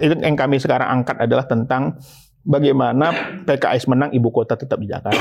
itu yang kami sekarang angkat adalah tentang bagaimana PKS menang ibu kota tetap di Jakarta.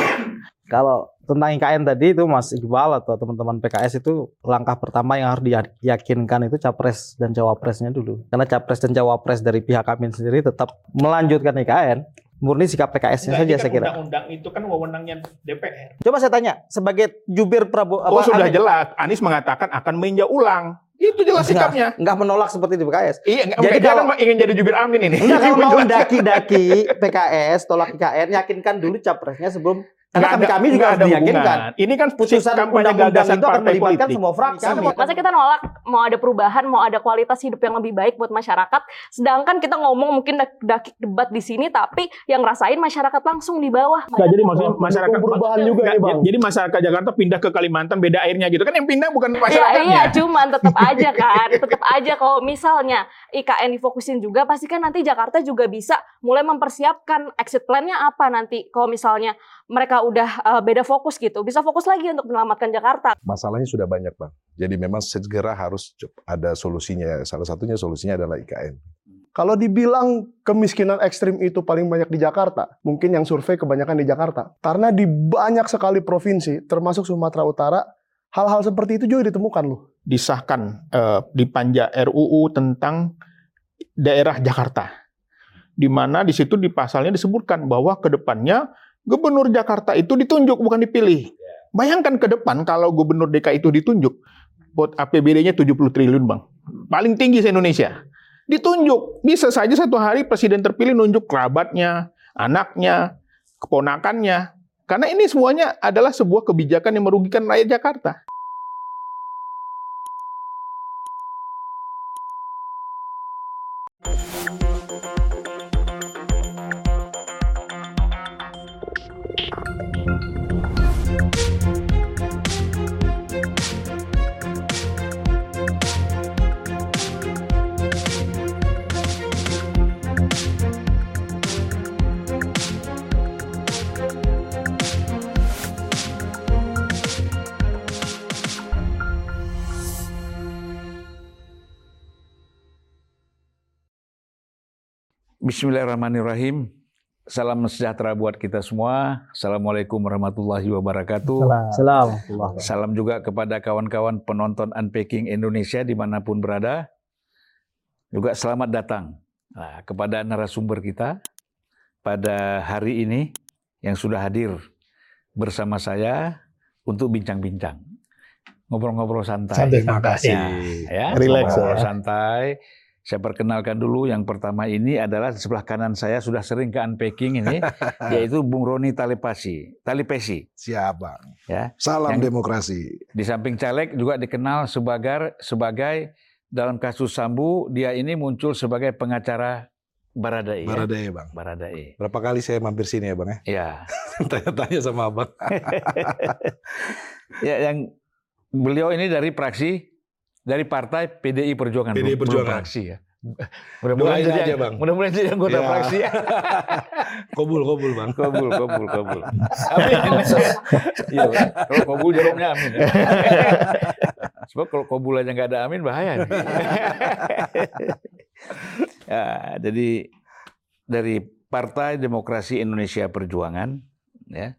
Kalau tentang IKN tadi itu Mas Iqbal atau teman-teman PKS itu langkah pertama yang harus diyakinkan itu capres dan cawapresnya dulu. Karena capres dan cawapres dari pihak kami sendiri tetap melanjutkan IKN. Murni sikap PKS-nya saja kan saya kira. Undang-undang itu kan wewenangnya DPR. Coba saya tanya, sebagai jubir Prabowo Oh sudah Anies- jelas, Anies mengatakan akan meninjau ulang. Itu jelas sikapnya. Enggak menolak seperti di PKS. Iya, enggak, Jadi kalau- kan ingin jadi jubir Amin ini. Enggak kalau mau daki-daki PKS tolak IKN yakinkan dulu capresnya sebelum karena kami kami juga harus ada diyakinkan. Ini kan Putusan kampanye undang-undang gagasan itu akan melibatkan politik. semua fraksi. Masa kita nolak mau ada perubahan, mau ada kualitas hidup yang lebih baik buat masyarakat, sedangkan kita ngomong mungkin dak- daki debat di sini, tapi yang rasain masyarakat langsung di bawah. Nggak, jadi maksudnya masyarakat perubahan juga Nggak, nih bang. Jadi masyarakat Jakarta pindah ke Kalimantan beda airnya gitu kan yang pindah bukan Iya, masyarakatnya. iya, cuman tetap aja kan, tetap aja kalau misalnya IKN difokusin juga, pasti kan nanti Jakarta juga bisa mulai mempersiapkan exit plan-nya apa nanti kalau misalnya mereka udah uh, beda fokus gitu, bisa fokus lagi untuk menyelamatkan Jakarta. masalahnya sudah banyak bang. Jadi memang segera harus ada solusinya. Salah satunya solusinya adalah IKN. Kalau dibilang kemiskinan ekstrim itu paling banyak di Jakarta, mungkin yang survei kebanyakan di Jakarta. Karena di banyak sekali provinsi, termasuk Sumatera Utara, hal-hal seperti itu juga ditemukan loh. disahkan eh, di panja RUU tentang daerah Jakarta. Di mana di situ di pasalnya disebutkan bahwa ke depannya gubernur Jakarta itu ditunjuk bukan dipilih. Bayangkan ke depan kalau gubernur DKI itu ditunjuk, buat APBD-nya 70 triliun, Bang. Paling tinggi se-Indonesia. Ditunjuk. Bisa saja satu hari presiden terpilih nunjuk kerabatnya, anaknya, keponakannya. Karena ini semuanya adalah sebuah kebijakan yang merugikan rakyat Jakarta. Bismillahirrahmanirrahim. Salam sejahtera buat kita semua. Assalamualaikum warahmatullahi wabarakatuh. Salam. Salam juga kepada kawan-kawan penonton Unpacking Indonesia di mana pun berada. Juga selamat datang nah, kepada narasumber kita pada hari ini yang sudah hadir bersama saya untuk bincang-bincang. Ngobrol-ngobrol santai. Santai, terima kasih. Ya, Relax, ngobrol ya. santai. Saya perkenalkan dulu yang pertama ini adalah di sebelah kanan saya sudah sering ke unpacking ini yaitu Bung Roni Talepasi, Talipesi Siap bang. ya. Salam Yang- demokrasi. Di samping caleg juga dikenal sebagai sebagai dalam kasus Sambu dia ini muncul sebagai pengacara Baradae. ya. Baradae bang. Baradae. Berapa kali saya mampir sini ya bang ya? Ya. Tanya-tanya sama abang. ya yang beliau ini dari praksi dari partai PDI Perjuangan. PDI Perjuangan. praksi ya. Mudah-mudahan jadi, aja, Bang. Mudah-mudahan jadi anggota Ya. praksi ya. Kobul kobul bang. Kabul, kabul, kabul. Amin. Iya, kalau kabul jawabnya amin. Ya. Sebab kalau kabul aja nggak ada amin bahaya. nih. ya, jadi dari Partai Demokrasi Indonesia Perjuangan, ya,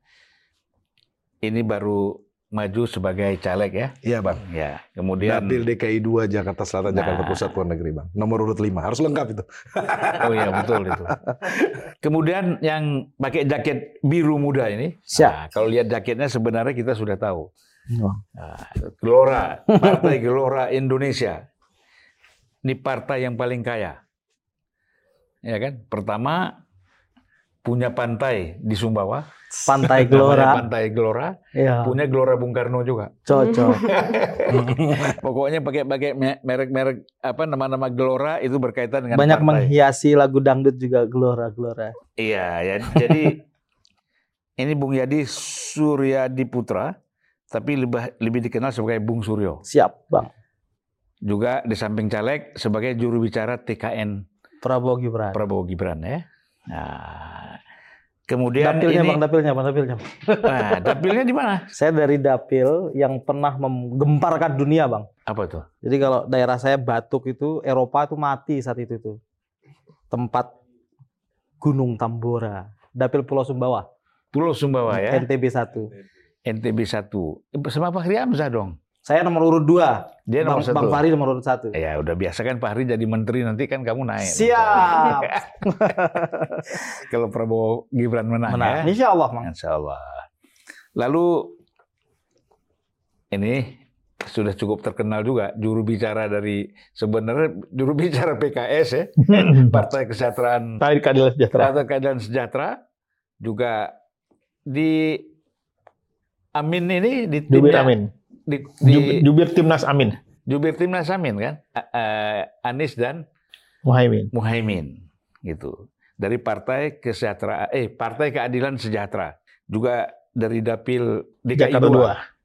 ini baru maju sebagai caleg ya. Iya bang. Ya, kemudian Dapil DKI 2 Jakarta Selatan Nah. Jakarta Pusat luar negeri bang. Nomor urut 5 harus lengkap itu. oh iya betul itu. Kemudian yang pakai jaket biru muda ini, Siap. Nah, kalau lihat jaketnya sebenarnya kita sudah tahu. Oh. Nah, Gelora, Partai Gelora Indonesia. Ini partai yang paling kaya. Ya kan? Pertama punya pantai di Sumbawa, Pantai Gelora. Pantai Gelora, Iya. punya Gelora Bung Karno juga. Cocok. Pokoknya pakai pakai me- merek-merek apa nama-nama Gelora itu berkaitan dengan Banyak partai. menghiasi lagu dangdut juga Gelora Gelora. Iya, ya. Jadi ini Bung Yadi Suryadi Putra, tapi lebih lebih dikenal sebagai Bung Suryo. Siap, Bang. Juga di samping caleg sebagai juru bicara TKN Prabowo Gibran. Prabowo Gibran ya. Nah, kemudian Dapilnya, ini Bang, dapilnya, Bang, dapilnya. nah, dapilnya di mana? Saya dari dapil yang pernah menggemparkan dunia, Bang. Apa tuh? Jadi kalau daerah saya batuk itu Eropa itu mati saat itu tuh. tempat Gunung Tambora, Dapil Pulau Sumbawa, Pulau Sumbawa ya, NTB 1. NTB 1. Sama Fahri Hamzah dong. Saya nomor urut 2. Dia nomor Bang, satu. Bang Fahri nomor urut 1. Ya udah biasa kan Fahri jadi menteri nanti kan kamu naik. Siap. Kalau Prabowo Gibran menang, Menang. ya. Insya Allah, Mang. Insya Allah. Lalu ini sudah cukup terkenal juga juru bicara dari sebenarnya juru bicara PKS ya Partai Kesejahteraan Tadi keadilan sejahtera. Partai Keadilan Sejahtera juga di Amin ini di tindak- Amin. Di, di Jubir, timnas Amin. jubir timnas Amin kan eh, Anies dan Muhaimin. Muhaimin gitu dari Partai Kesejahteraan eh Partai Keadilan Sejahtera juga dari dapil DKI Jakarta 2. 2.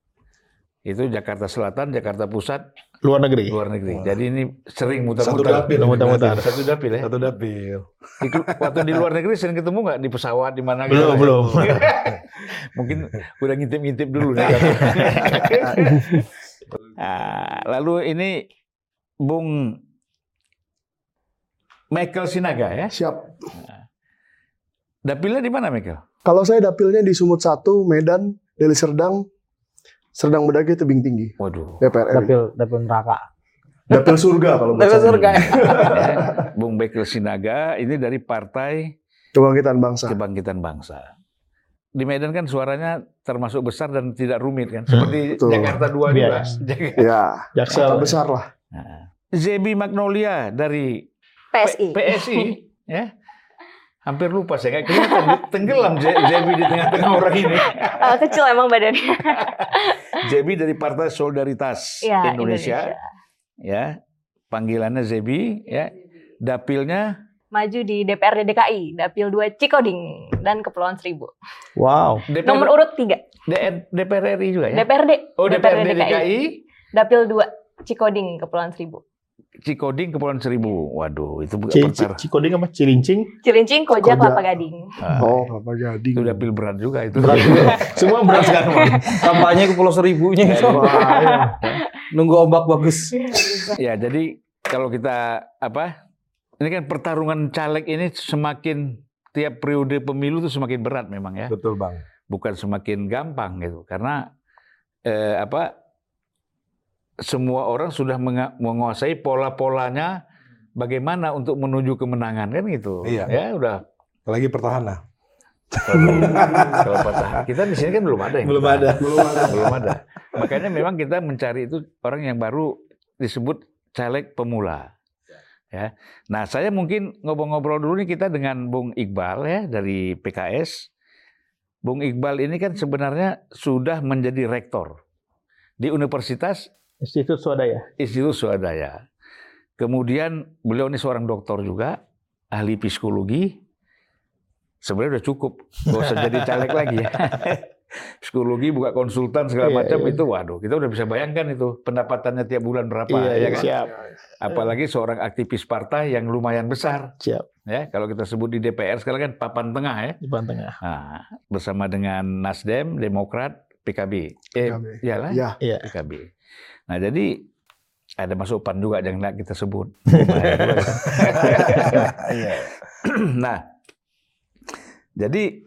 Itu Jakarta Selatan, Jakarta Pusat, Luar negeri. luar negeri. Wah. Jadi ini sering Satu muter-muter. dapil. Muter-muter. Satu dapil ya. Satu dapil. Di- Waktu di luar negeri sering ketemu nggak di pesawat di mana? Belum, gitu? belum. Mungkin udah ngintip-ngintip dulu nih. Nah, lalu ini Bung Michael Sinaga ya. Siap. Dapilnya di mana Michael? Kalau saya dapilnya di Sumut 1, Medan, Deli Serdang, Serdang Bedagi, Tebing Tinggi, Waduh. DPR RI. Dapil Dapil neraka. Dapil surga kalau Dapil surga. Bung Michael Sinaga ini dari Partai Kebangkitan Bangsa. Kebangkitan Bangsa. Di Medan kan suaranya termasuk besar dan tidak rumit kan, seperti Betul. Jakarta 2 juga. Bias. Jakarta. Ya, Jaksel. kota besar lah. Nah, Zebi Magnolia dari PSI. P- PSI ya. Hampir lupa saya nggak kelihatan tenggelam Zebi di tengah-tengah orang ini. Eh, kecil emang badannya. Zebi dari Partai Solidaritas Ya, Indonesia, ya. Panggilannya Zebi ya. Dapilnya Maju di DPRD DKI, Dapil 2 Cikoding dan Kepulauan Seribu. Wow. DPR, Nomor urut 3, DR DPR RI juga ya. DPRD. oh DPRD DKI, Dapil 2 Cikoding, Kepulauan Seribu. Cikoding Kepulauan Seribu. Waduh, itu bukan C- perkara. Cikoding apa? Cilincing. Cilincing, Koja, Koja. Kelapa Gading. Ah, Oh, Kelapa Gading. itu dapil berat juga itu. Berat juga. Semua berat sekarang. Kampanye ke Pulau Seribunya itu. Wah, Nunggu ombak bagus. Ya, jadi kalau kita apa? Ini kan pertarungan caleg ini semakin tiap periode pemilu itu semakin berat memang ya. Betul bang. Bukan semakin gampang gitu. Karena eh, apa? Semua orang sudah menguasai pola-polanya bagaimana untuk menuju kemenangan kan gitu. Iya. Ya, udah Lagi pertahanan. Kalau. Kita di sini kan belum ada yang Belum ada. belum ada, belum ada. Makanya memang kita mencari itu orang yang baru disebut caleg pemula. Ya. Nah, saya mungkin ngobrol-ngobrol dulu nih kita dengan Bung Iqbal ya dari PKS. Bung Iqbal ini kan sebenarnya sudah menjadi rektor di Universitas Institut Swadaya. Institut Swadaya. Kemudian beliau ini seorang doktor juga, ahli psikologi. Sebenarnya udah cukup, gak usah jadi caleg lagi ya. Psikologi, buka konsultan segala Iya, macam iya. itu, waduh, kita udah bisa bayangkan itu pendapatannya tiap bulan berapa, Iya, ya iya, kan? siap. Apalagi seorang aktivis partai yang lumayan besar, Siap. ya. Kalau kita sebut di DPR sekarang kan papan tengah ya. Depan tengah. Nah, bersama dengan Nasdem, Demokrat, PKB. Eh, PKB. iyalah, Ya, Iya. PKB. Nah jadi ada masuk PAN juga jangan nggak kita sebut. Ya. nah jadi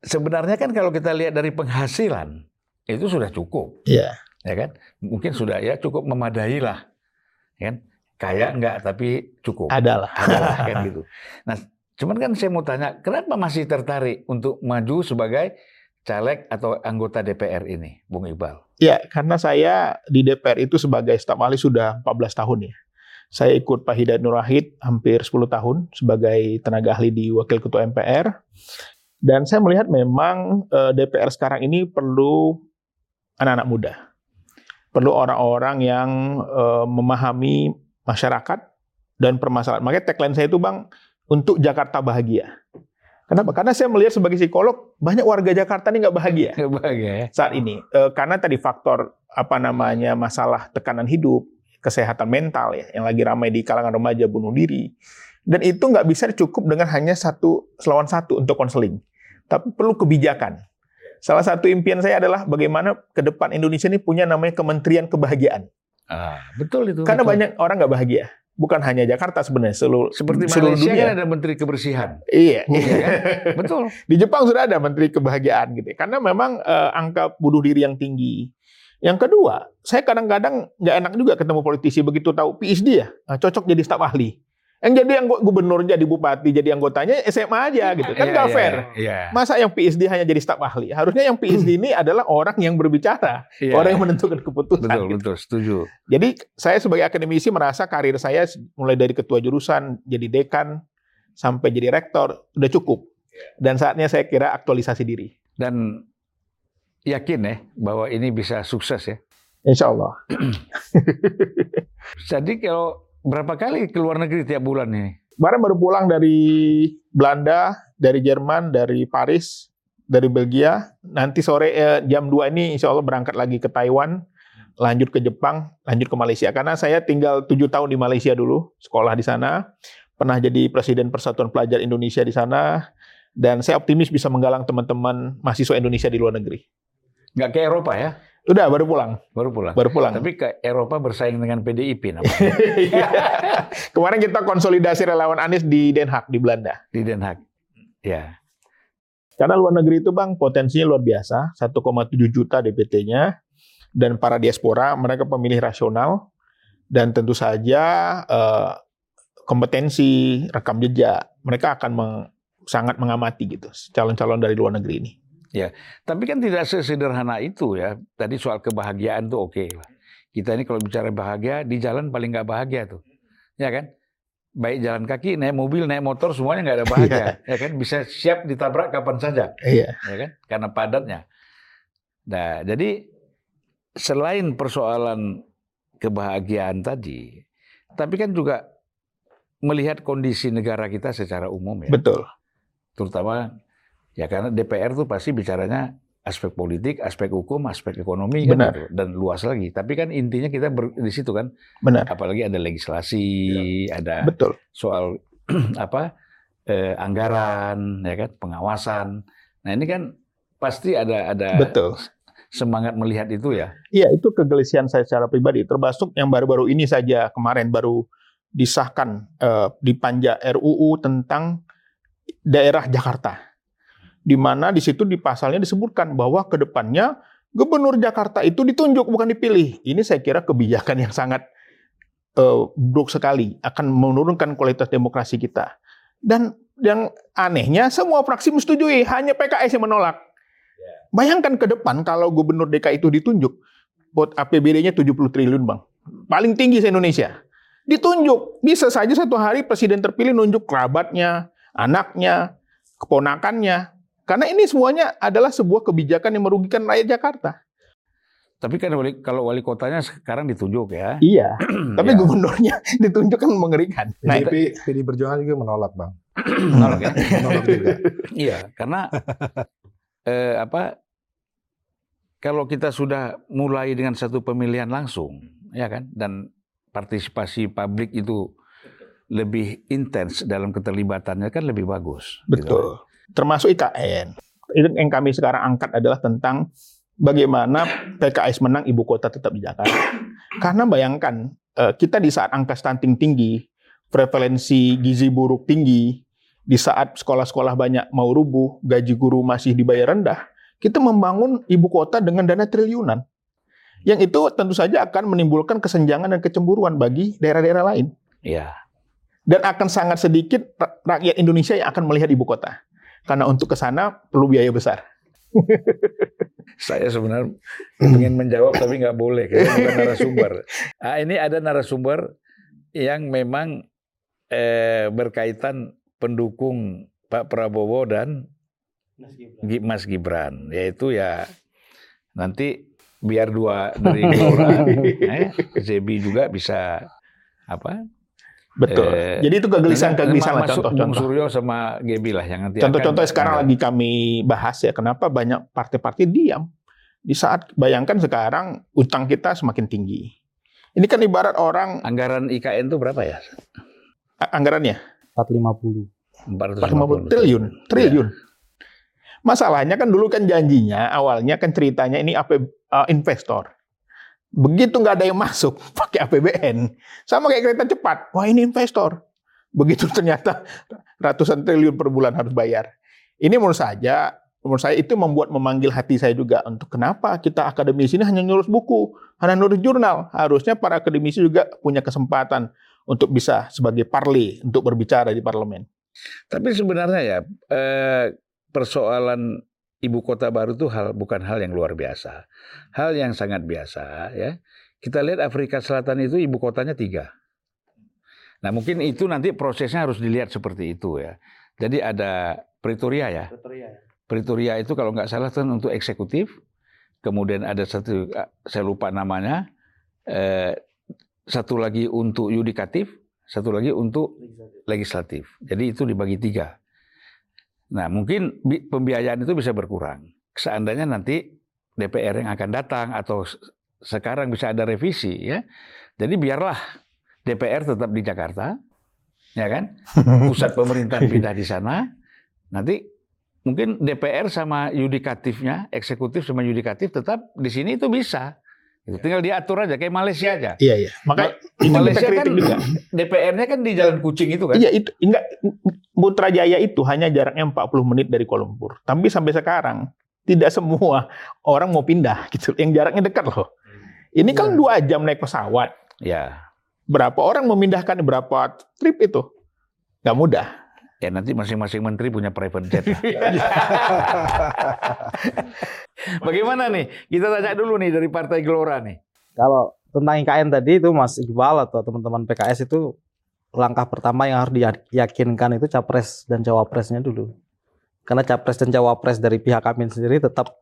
sebenarnya kan kalau kita lihat dari penghasilan itu sudah cukup, Iya. ya kan? Mungkin sudah ya cukup memadai lah, ya kan? Kaya enggak tapi cukup. Ada lah. Ada lah, kan gitu. Nah, cuman kan saya mau tanya, kenapa masih tertarik untuk maju sebagai caleg atau anggota DPR ini, Bung Iqbal? Ya, karena saya di DPR itu sebagai staf ahli sudah 14 tahun ya. Saya ikut Pak Hidayat Nur Wahid hampir 10 tahun sebagai tenaga ahli di Wakil Ketua MPR. Dan saya melihat memang eh, DPR sekarang ini perlu anak-anak muda. Perlu orang-orang yang eh, memahami masyarakat dan permasalahan. Makanya tagline saya itu Bang, untuk Jakarta bahagia. Kenapa? Karena saya melihat sebagai psikolog, banyak warga Jakarta ini nggak bahagia Bahagia ya. saat ini Eh, karena tadi faktor apa namanya masalah tekanan hidup kesehatan mental ya yang lagi ramai di kalangan remaja bunuh diri dan itu nggak bisa cukup dengan hanya satu lawan satu untuk konseling tapi perlu kebijakan salah satu impian saya adalah bagaimana ke depan Indonesia ini punya namanya Kementerian Kebahagiaan Ah, betul itu. karena betul. banyak orang nggak bahagia bukan hanya Jakarta sebenarnya seluruh Seperti seluruh Malaysia dunia. kan ada menteri kebersihan. Iya. Iya kan? Betul. Di Jepang sudah ada menteri kebahagiaan gitu. Karena memang eh, angka bunuh diri yang tinggi. Yang kedua, saya kadang-kadang nggak enak juga ketemu politisi begitu tahu PhD ya, eh, cocok jadi staf ahli. Yang jadi yang gubernur jadi bupati jadi anggotanya SMA aja gitu. Kan Iya, nggak iya, fair. Iya. Masa yang PhD hanya jadi staf ahli? Harusnya yang PhD ini adalah orang yang berbicara, Iya. orang yang menentukan keputusan. Betul, gitu. betul, setuju. Jadi saya sebagai akademisi merasa karir saya mulai dari ketua jurusan, jadi dekan, sampai jadi rektor udah cukup. Dan saatnya saya kira aktualisasi diri. Dan yakin ya bahwa ini bisa sukses ya. Insya Allah. Jadi kalau berapa kali ke luar negeri tiap bulan ini? Kemarin baru pulang dari Belanda, dari Jerman, dari Paris, dari Belgia. Nanti sore eh, jam 2 ini insya Allah berangkat lagi ke Taiwan, lanjut ke Jepang, lanjut ke Malaysia. Karena saya tinggal tujuh tahun di Malaysia dulu, sekolah di sana. Pernah jadi Presiden Persatuan Pelajar Indonesia di sana. Dan saya optimis bisa menggalang teman-teman mahasiswa Indonesia di luar negeri. Nggak ke Eropa ya? Udah, baru pulang. Baru pulang. Baru pulang. Tapi ke Eropa bersaing dengan PDIP namanya, Iya. Kemarin kita konsolidasi relawan Anies di Den Haag, di Belanda. di Den Haag. Ya. Karena luar negeri itu bang potensinya luar biasa, 1,7 juta DPT-nya, dan para diaspora mereka pemilih rasional, dan tentu saja eh, kompetensi, rekam jejak, mereka akan meng- sangat mengamati gitu calon-calon dari luar negeri ini. Tapi kan tidak sesederhana itu ya. Tadi soal kebahagiaan tuh oke lah. Kita ini kalau bicara bahagia di jalan paling nggak bahagia tuh, ya kan? Baik jalan kaki, naik mobil, naik motor, semuanya nggak ada bahagia, ya kan? Bisa siap ditabrak kapan saja, Iya, ya kan? Karena padatnya. Nah, jadi selain persoalan kebahagiaan tadi, tapi kan juga melihat kondisi negara kita secara umum ya betul. terutama ya karena DPR tuh pasti bicaranya aspek politik, aspek hukum, aspek ekonomi kan Benar. gitu. dan luas lagi. Tapi kan intinya kita ber- di situ kan, Benar, apalagi ada legislasi, ada betul. soal apa eh, anggaran, ya kan, pengawasan. Nah ini kan pasti ada ada Betul. semangat melihat itu ya. Iya, itu kegelisahan saya secara pribadi, termasuk yang baru-baru ini saja kemarin baru disahkan eh, di panja RUU tentang daerah Jakarta, di mana di situ di pasalnya disebutkan bahwa ke depannya gubernur Jakarta itu ditunjuk bukan dipilih. Ini saya kira kebijakan yang sangat eh, buruk sekali, akan menurunkan kualitas demokrasi kita. Dan yang anehnya semua fraksi menyetujui, hanya PKS yang menolak. Bayangkan ke depan kalau gubernur DKI itu ditunjuk, buat APBD-nya 70 triliun, Bang. Paling tinggi se-Indonesia. Ditunjuk. Bisa saja satu hari presiden terpilih nunjuk kerabatnya, anaknya, keponakannya. Karena ini semuanya adalah sebuah kebijakan yang merugikan rakyat Jakarta. Tapi kan wali, kalau wali kotanya sekarang ditunjuk ya. Iya. Tapi Ya. gubernurnya ditunjuk kan mengerikan. Nah, itu- PDIP, PD Perjuangan juga menolak bang. Menolak ya. Menolak juga. Iya, karena eh, apa? Kalau kita sudah mulai dengan satu pemilihan langsung, ya kan, dan partisipasi publik itu lebih intens dalam keterlibatannya kan lebih bagus. gitu. Termasuk IKN. Itu yang kami sekarang angkat adalah tentang bagaimana PKS menang ibu kota tetap di Jakarta. Karena bayangkan eh, kita di saat angka stunting tinggi, prevalensi gizi buruk tinggi, di saat sekolah-sekolah banyak mau rubuh, gaji guru masih dibayar rendah, kita membangun ibu kota dengan dana triliunan. Yang itu tentu saja akan menimbulkan kesenjangan dan kecemburuan bagi daerah-daerah lain. Iya. Dan akan sangat sedikit ra- rakyat Indonesia yang akan melihat ibu kota. Karena untuk ke sana perlu biaya besar. Saya sebenarnya ingin menjawab tapi nggak boleh, karena bukan narasumber. Ah, ini ada narasumber yang memang eh, berkaitan pendukung Pak Prabowo dan Mas Gibran, yaitu ya nanti biar dua dari Gelora, eh, Zebi juga bisa apa? Betul. Eh, Jadi itu kegelisahan-kegelisahan lah Bung contoh-contoh. Suryo sama Gebi lah yang nanti akan- Contoh-contoh sekarang lagi kami bahas ya, kenapa banyak partai-partai diam. Di saat bayangkan sekarang utang kita semakin tinggi. Ini kan ibarat orang anggaran IKN itu berapa ya? anggarannya 450. 450 triliun, triliun. Masalahnya kan dulu kan janjinya awalnya kan ceritanya ini apa eh, investor. Begitu nggak ada yang masuk pakai APBN, sama kayak kereta cepat. Wah ini investor. Begitu ternyata ratusan triliun per bulan harus bayar. Ini menurut saya, menurut saya itu membuat memanggil hati saya juga untuk kenapa kita akademisi ini hanya nulis buku, hanya nulis jurnal. Harusnya para akademisi juga punya kesempatan untuk bisa sebagai parli untuk berbicara di parlemen. Tapi sebenarnya ya eh, persoalan ibu kota baru itu hal bukan hal yang luar biasa, hal yang sangat biasa ya. Kita lihat Afrika Selatan itu ibu kotanya tiga. Nah mungkin itu nanti prosesnya harus dilihat seperti itu ya. Jadi ada Pretoria ya. Pretoria itu kalau nggak salah kan untuk eksekutif. Kemudian ada satu saya lupa namanya. Eh, satu lagi untuk yudikatif, satu lagi untuk legislatif. Jadi itu dibagi tiga. Nah mungkin pembiayaan itu bisa berkurang. Seandainya nanti DPR yang akan datang atau sekarang bisa ada revisi ya. Jadi biarlah DPR tetap di Jakarta, ya kan? Pusat pemerintahan pindah di sana. Nanti mungkin DPR sama yudikatifnya, eksekutif sama yudikatif tetap di sini itu bisa. Itu tinggal diatur aja kayak Malaysia aja. Iya iya. Maka itu Malaysia kan juga. DPR-nya kan di Jalan Kucing itu kan. Iya itu enggak Putrajaya itu hanya jaraknya 40 menit dari Kuala Lumpur. Tapi sampai sekarang tidak semua orang mau pindah gitu. Yang jaraknya dekat loh. Ini kan dua jam naik pesawat. Ya. Berapa orang memindahkan berapa trip itu? Gak mudah. Ya nanti masing-masing menteri punya private jet. Bagaimana nih? Kita tanya dulu nih dari Partai Gelora nih. Kalau tentang IKN tadi itu Mas Iqbal atau teman-teman PKS itu langkah pertama yang harus diyakinkan itu capres dan cawapresnya dulu. Karena capres dan cawapres dari pihak Amin sendiri tetap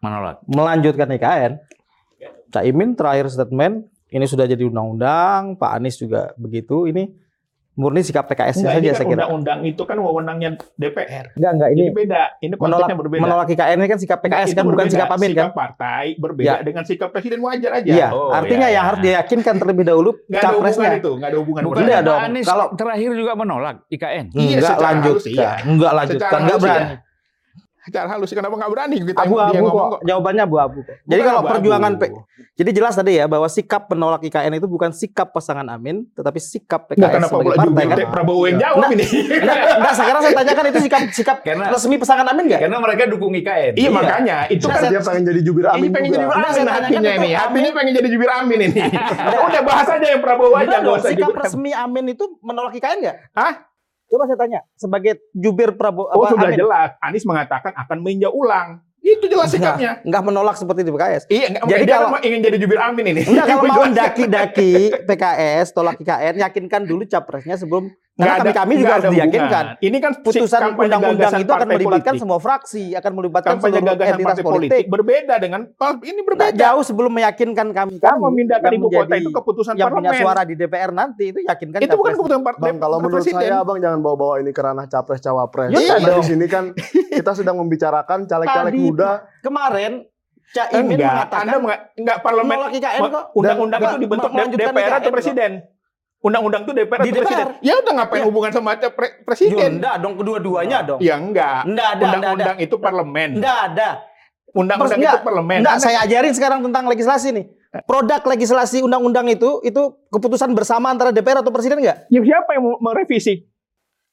menolak melanjutkan IKN. Caimin terakhir statement ini sudah jadi undang-undang, Pak Anies juga begitu. Ini murni sikap PKS Enggak, saja ini kan saya kira. Undang-undang itu kan wewenangnya DPR. Enggak, enggak ini Ini beda. Ini menolak berbeda. menolak IKN ini kan sikap PKS Itu kan bukan berbeda. sikap Amin kan? Sikap partai berbeda Ya. dengan sikap presiden wajar aja. Iya, Oh, artinya iya, yang iya. harus diyakinkan terlebih dahulu Nggak ada hubungan capresnya. itu, nggak ada hubungan. Bukan Tidak Pak dong. Anies Kalau- terakhir juga menolak IKN. Iya, Enggak lanjutkan, iya. enggak lanjutkan, Secara enggak berani. iya. Secara halus kenapa nggak berani kita dia Abu-abu ngomong kok, kok. jawabannya abu-abu kok. Jadi Bukan kalau abu-abu. perjuangan P, jadi jelas tadi ya bahwa sikap menolak IKN itu bukan sikap pasangan Amin, tetapi sikap PKS Nggak, kenapa sebagai partai kan. Prabowo yang jawab Nggak. ini? Enggak, enggak, sekarang saya tanyakan itu sikap sikap Karena- resmi pasangan Amin enggak? Karena mereka dukung IKN. Iya makanya itu Nah, kan Dia pengen jadi jubir ini Amin pengen juga. jadi jubir Nggak, amin tanyakan hatinya itu ini. Hatinya pengen jadi jubir amin ini. Udah bahas aja yang Prabowo aja Enggak nggak dong, usah sikap resmi Amin itu menolak IKN enggak? Hah? Coba saya tanya, sebagai jubir Prabowo Oh apa, sudah Amin, jelas. Anies mengatakan akan meninjau ulang. Itu jelas sikapnya. enggak menolak seperti di PKS. Iya, enggak, Jadi dia kalau- ingin jadi jubir amin ini. Enggak kalau mau daki-daki PKS tolak IKN yakinkan dulu capresnya sebelum karena kami ada- kami juga harus diyakinkan. Ini kan Putusan undang-undang itu akan melibatkan politik. semua fraksi, akan melibatkan kampanye seluruh gagasan entitas partai politik. politik. berbeda dengan ini berbeda. jauh sebelum meyakinkan kami kami memindahkan ibu kota itu keputusan yang punya parlemen. suara di DPR nanti itu yakinkan itu bukan keputusan partai Bang, kalau menurut presiden. saya Bang jangan bawa-bawa ini ke ranah capres cawapres. Ya, di sini kan kita sedang membicarakan caleg-caleg muda. kemarin Caimin enggak, mengatakan Anda menga- enggak parlemen menolak IKN kok. undang-undang Dan itu dibentuk DPR atau presiden? Undang-undang itu DPR Di atau presiden? Ya udah ngapain Ya. hubungan sama pre- kok. Ya, presiden? enggak dong kedua-duanya dong. Ya enggak. Enggak ada. Undang-undang itu parlemen. Enggak ada. Undang-undang itu parlemen. Enggak, saya ajarin sekarang tentang legislasi nih. Produk legislasi undang-undang itu itu keputusan bersama antara DPR atau presiden enggak? Ya, siapa yang mau merevisi?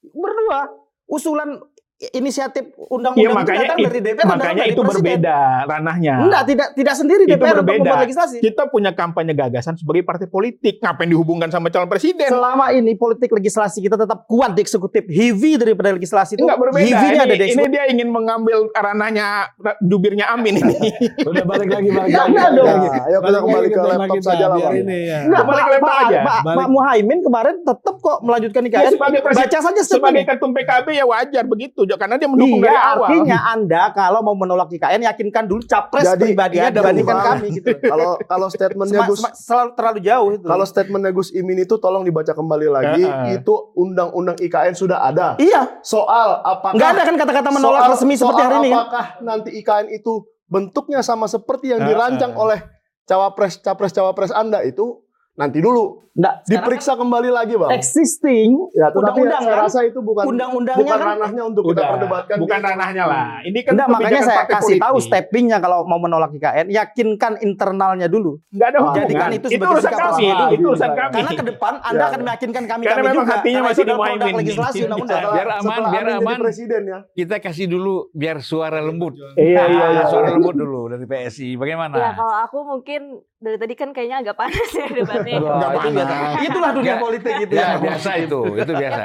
Berdua. Usulan inisiatif undang-undang itu makanya datang it- dari DPR dan makanya dari itu presiden. berbeda ranahnya. Enggak, tidak tidak sendiri Itu DPR untuk berbeda. membuat legislasi. Kita punya kampanye gagasan sebagai partai politik. Ngapain dihubungkan sama calon presiden? Selama ini politik legislasi kita tetap kuat di eksekutif, heavy daripada legislasi itu. Enggak berbeda. Heavy-nya ada di Ini, ini dia ingin mengambil ranahnya jubirnya Amin ini. Udah balik lagi, balik Enggak, lagi. enggak dong. Nah, ayo kita kembali ke laptop saja lah. Ini ya. Kembali Pak, ke laptop aja. Pak, Muhaimin kemarin tetap kok melanjutkan Ya, IKN. Baca saja Sebagai ketum PKB ya wajar begitu, Jo, karena dia mendukung dari Iya, awal. artinya Anda kalau mau menolak IKN yakinkan dulu capres Jadi, pribadinya ya, dibandingkan kami gitu. Kalau kalau statementnya Gus selalu terlalu jauh itu. kalau statementnya Gus Imin itu tolong dibaca kembali lagi. Itu undang-undang IKN sudah ada. iya, Soal apakah nggak ada kan kata-kata menolak soal- resmi seperti soal hari ini kan. Apakah nanti IKN itu bentuknya sama seperti yang dirancang oleh cawapres capres cawapres Anda itu nanti dulu sekarang diperiksa kembali lagi bang. kan existing Ya, undang-undang saya kan? rasa itu bukan undang-undangnya bukan kan ranahnya untuk kita Udah, perdebatkan. bukan di- ranahnya lah. Ini kan Enggak, makanya saya kasih tahu politik. steppingnya kalau mau menolak IKN, yakinkan internalnya dulu. Nggak ada hubungan. Jadikan itu sebagai urusan sikap kami. resmi. Itu urusan kami. Karena ke depan Anda Ya. akan meyakinkan kami Karena kami memang juga. hatinya Karena masih itu di produk legislasi undang-undang. Biar aman, setelah biar aman. presiden ya. Kita kasih dulu biar suara lembut. Iya, iya, iya. Suara lembut dulu dari PSI. Bagaimana? Ya kalau aku mungkin dari tadi kan kayaknya agak panas ya debatnya. Wah, itu biasa. panas. Itulah dunia politik itu Ya, ya. biasa itu, itu Ya, biasa.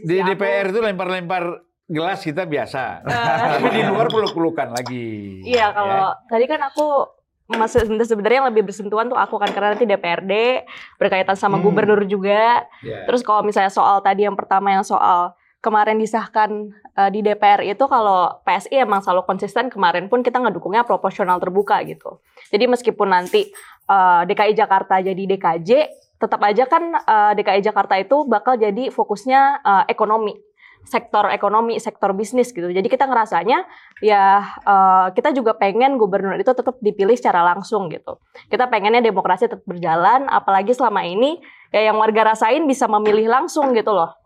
Di aku- DPR itu lempar-lempar gelas kita biasa. Tapi di luar peluk-pelukan lagi. Iya kalau tadi kan aku masih sebenarnya yang lebih bersentuhan tuh aku kan karena nanti DPRD berkaitan sama Hmm. gubernur juga. Ya. Terus kalau misalnya soal tadi yang pertama yang soal kemarin disahkan eh, di DPR itu kalau PSI emang selalu konsisten kemarin pun kita ngedukungnya proporsional terbuka gitu. Jadi meskipun nanti eh, DKI Jakarta jadi DKJ, tetap aja kan eh, DKI Jakarta itu bakal jadi fokusnya eh, ekonomi sektor ekonomi, sektor bisnis gitu. Jadi kita ngerasanya ya eh, kita juga pengen gubernur itu tetap dipilih secara langsung gitu. Kita pengennya demokrasi tetap berjalan, apalagi selama ini ya yang warga rasain bisa memilih langsung gitu loh.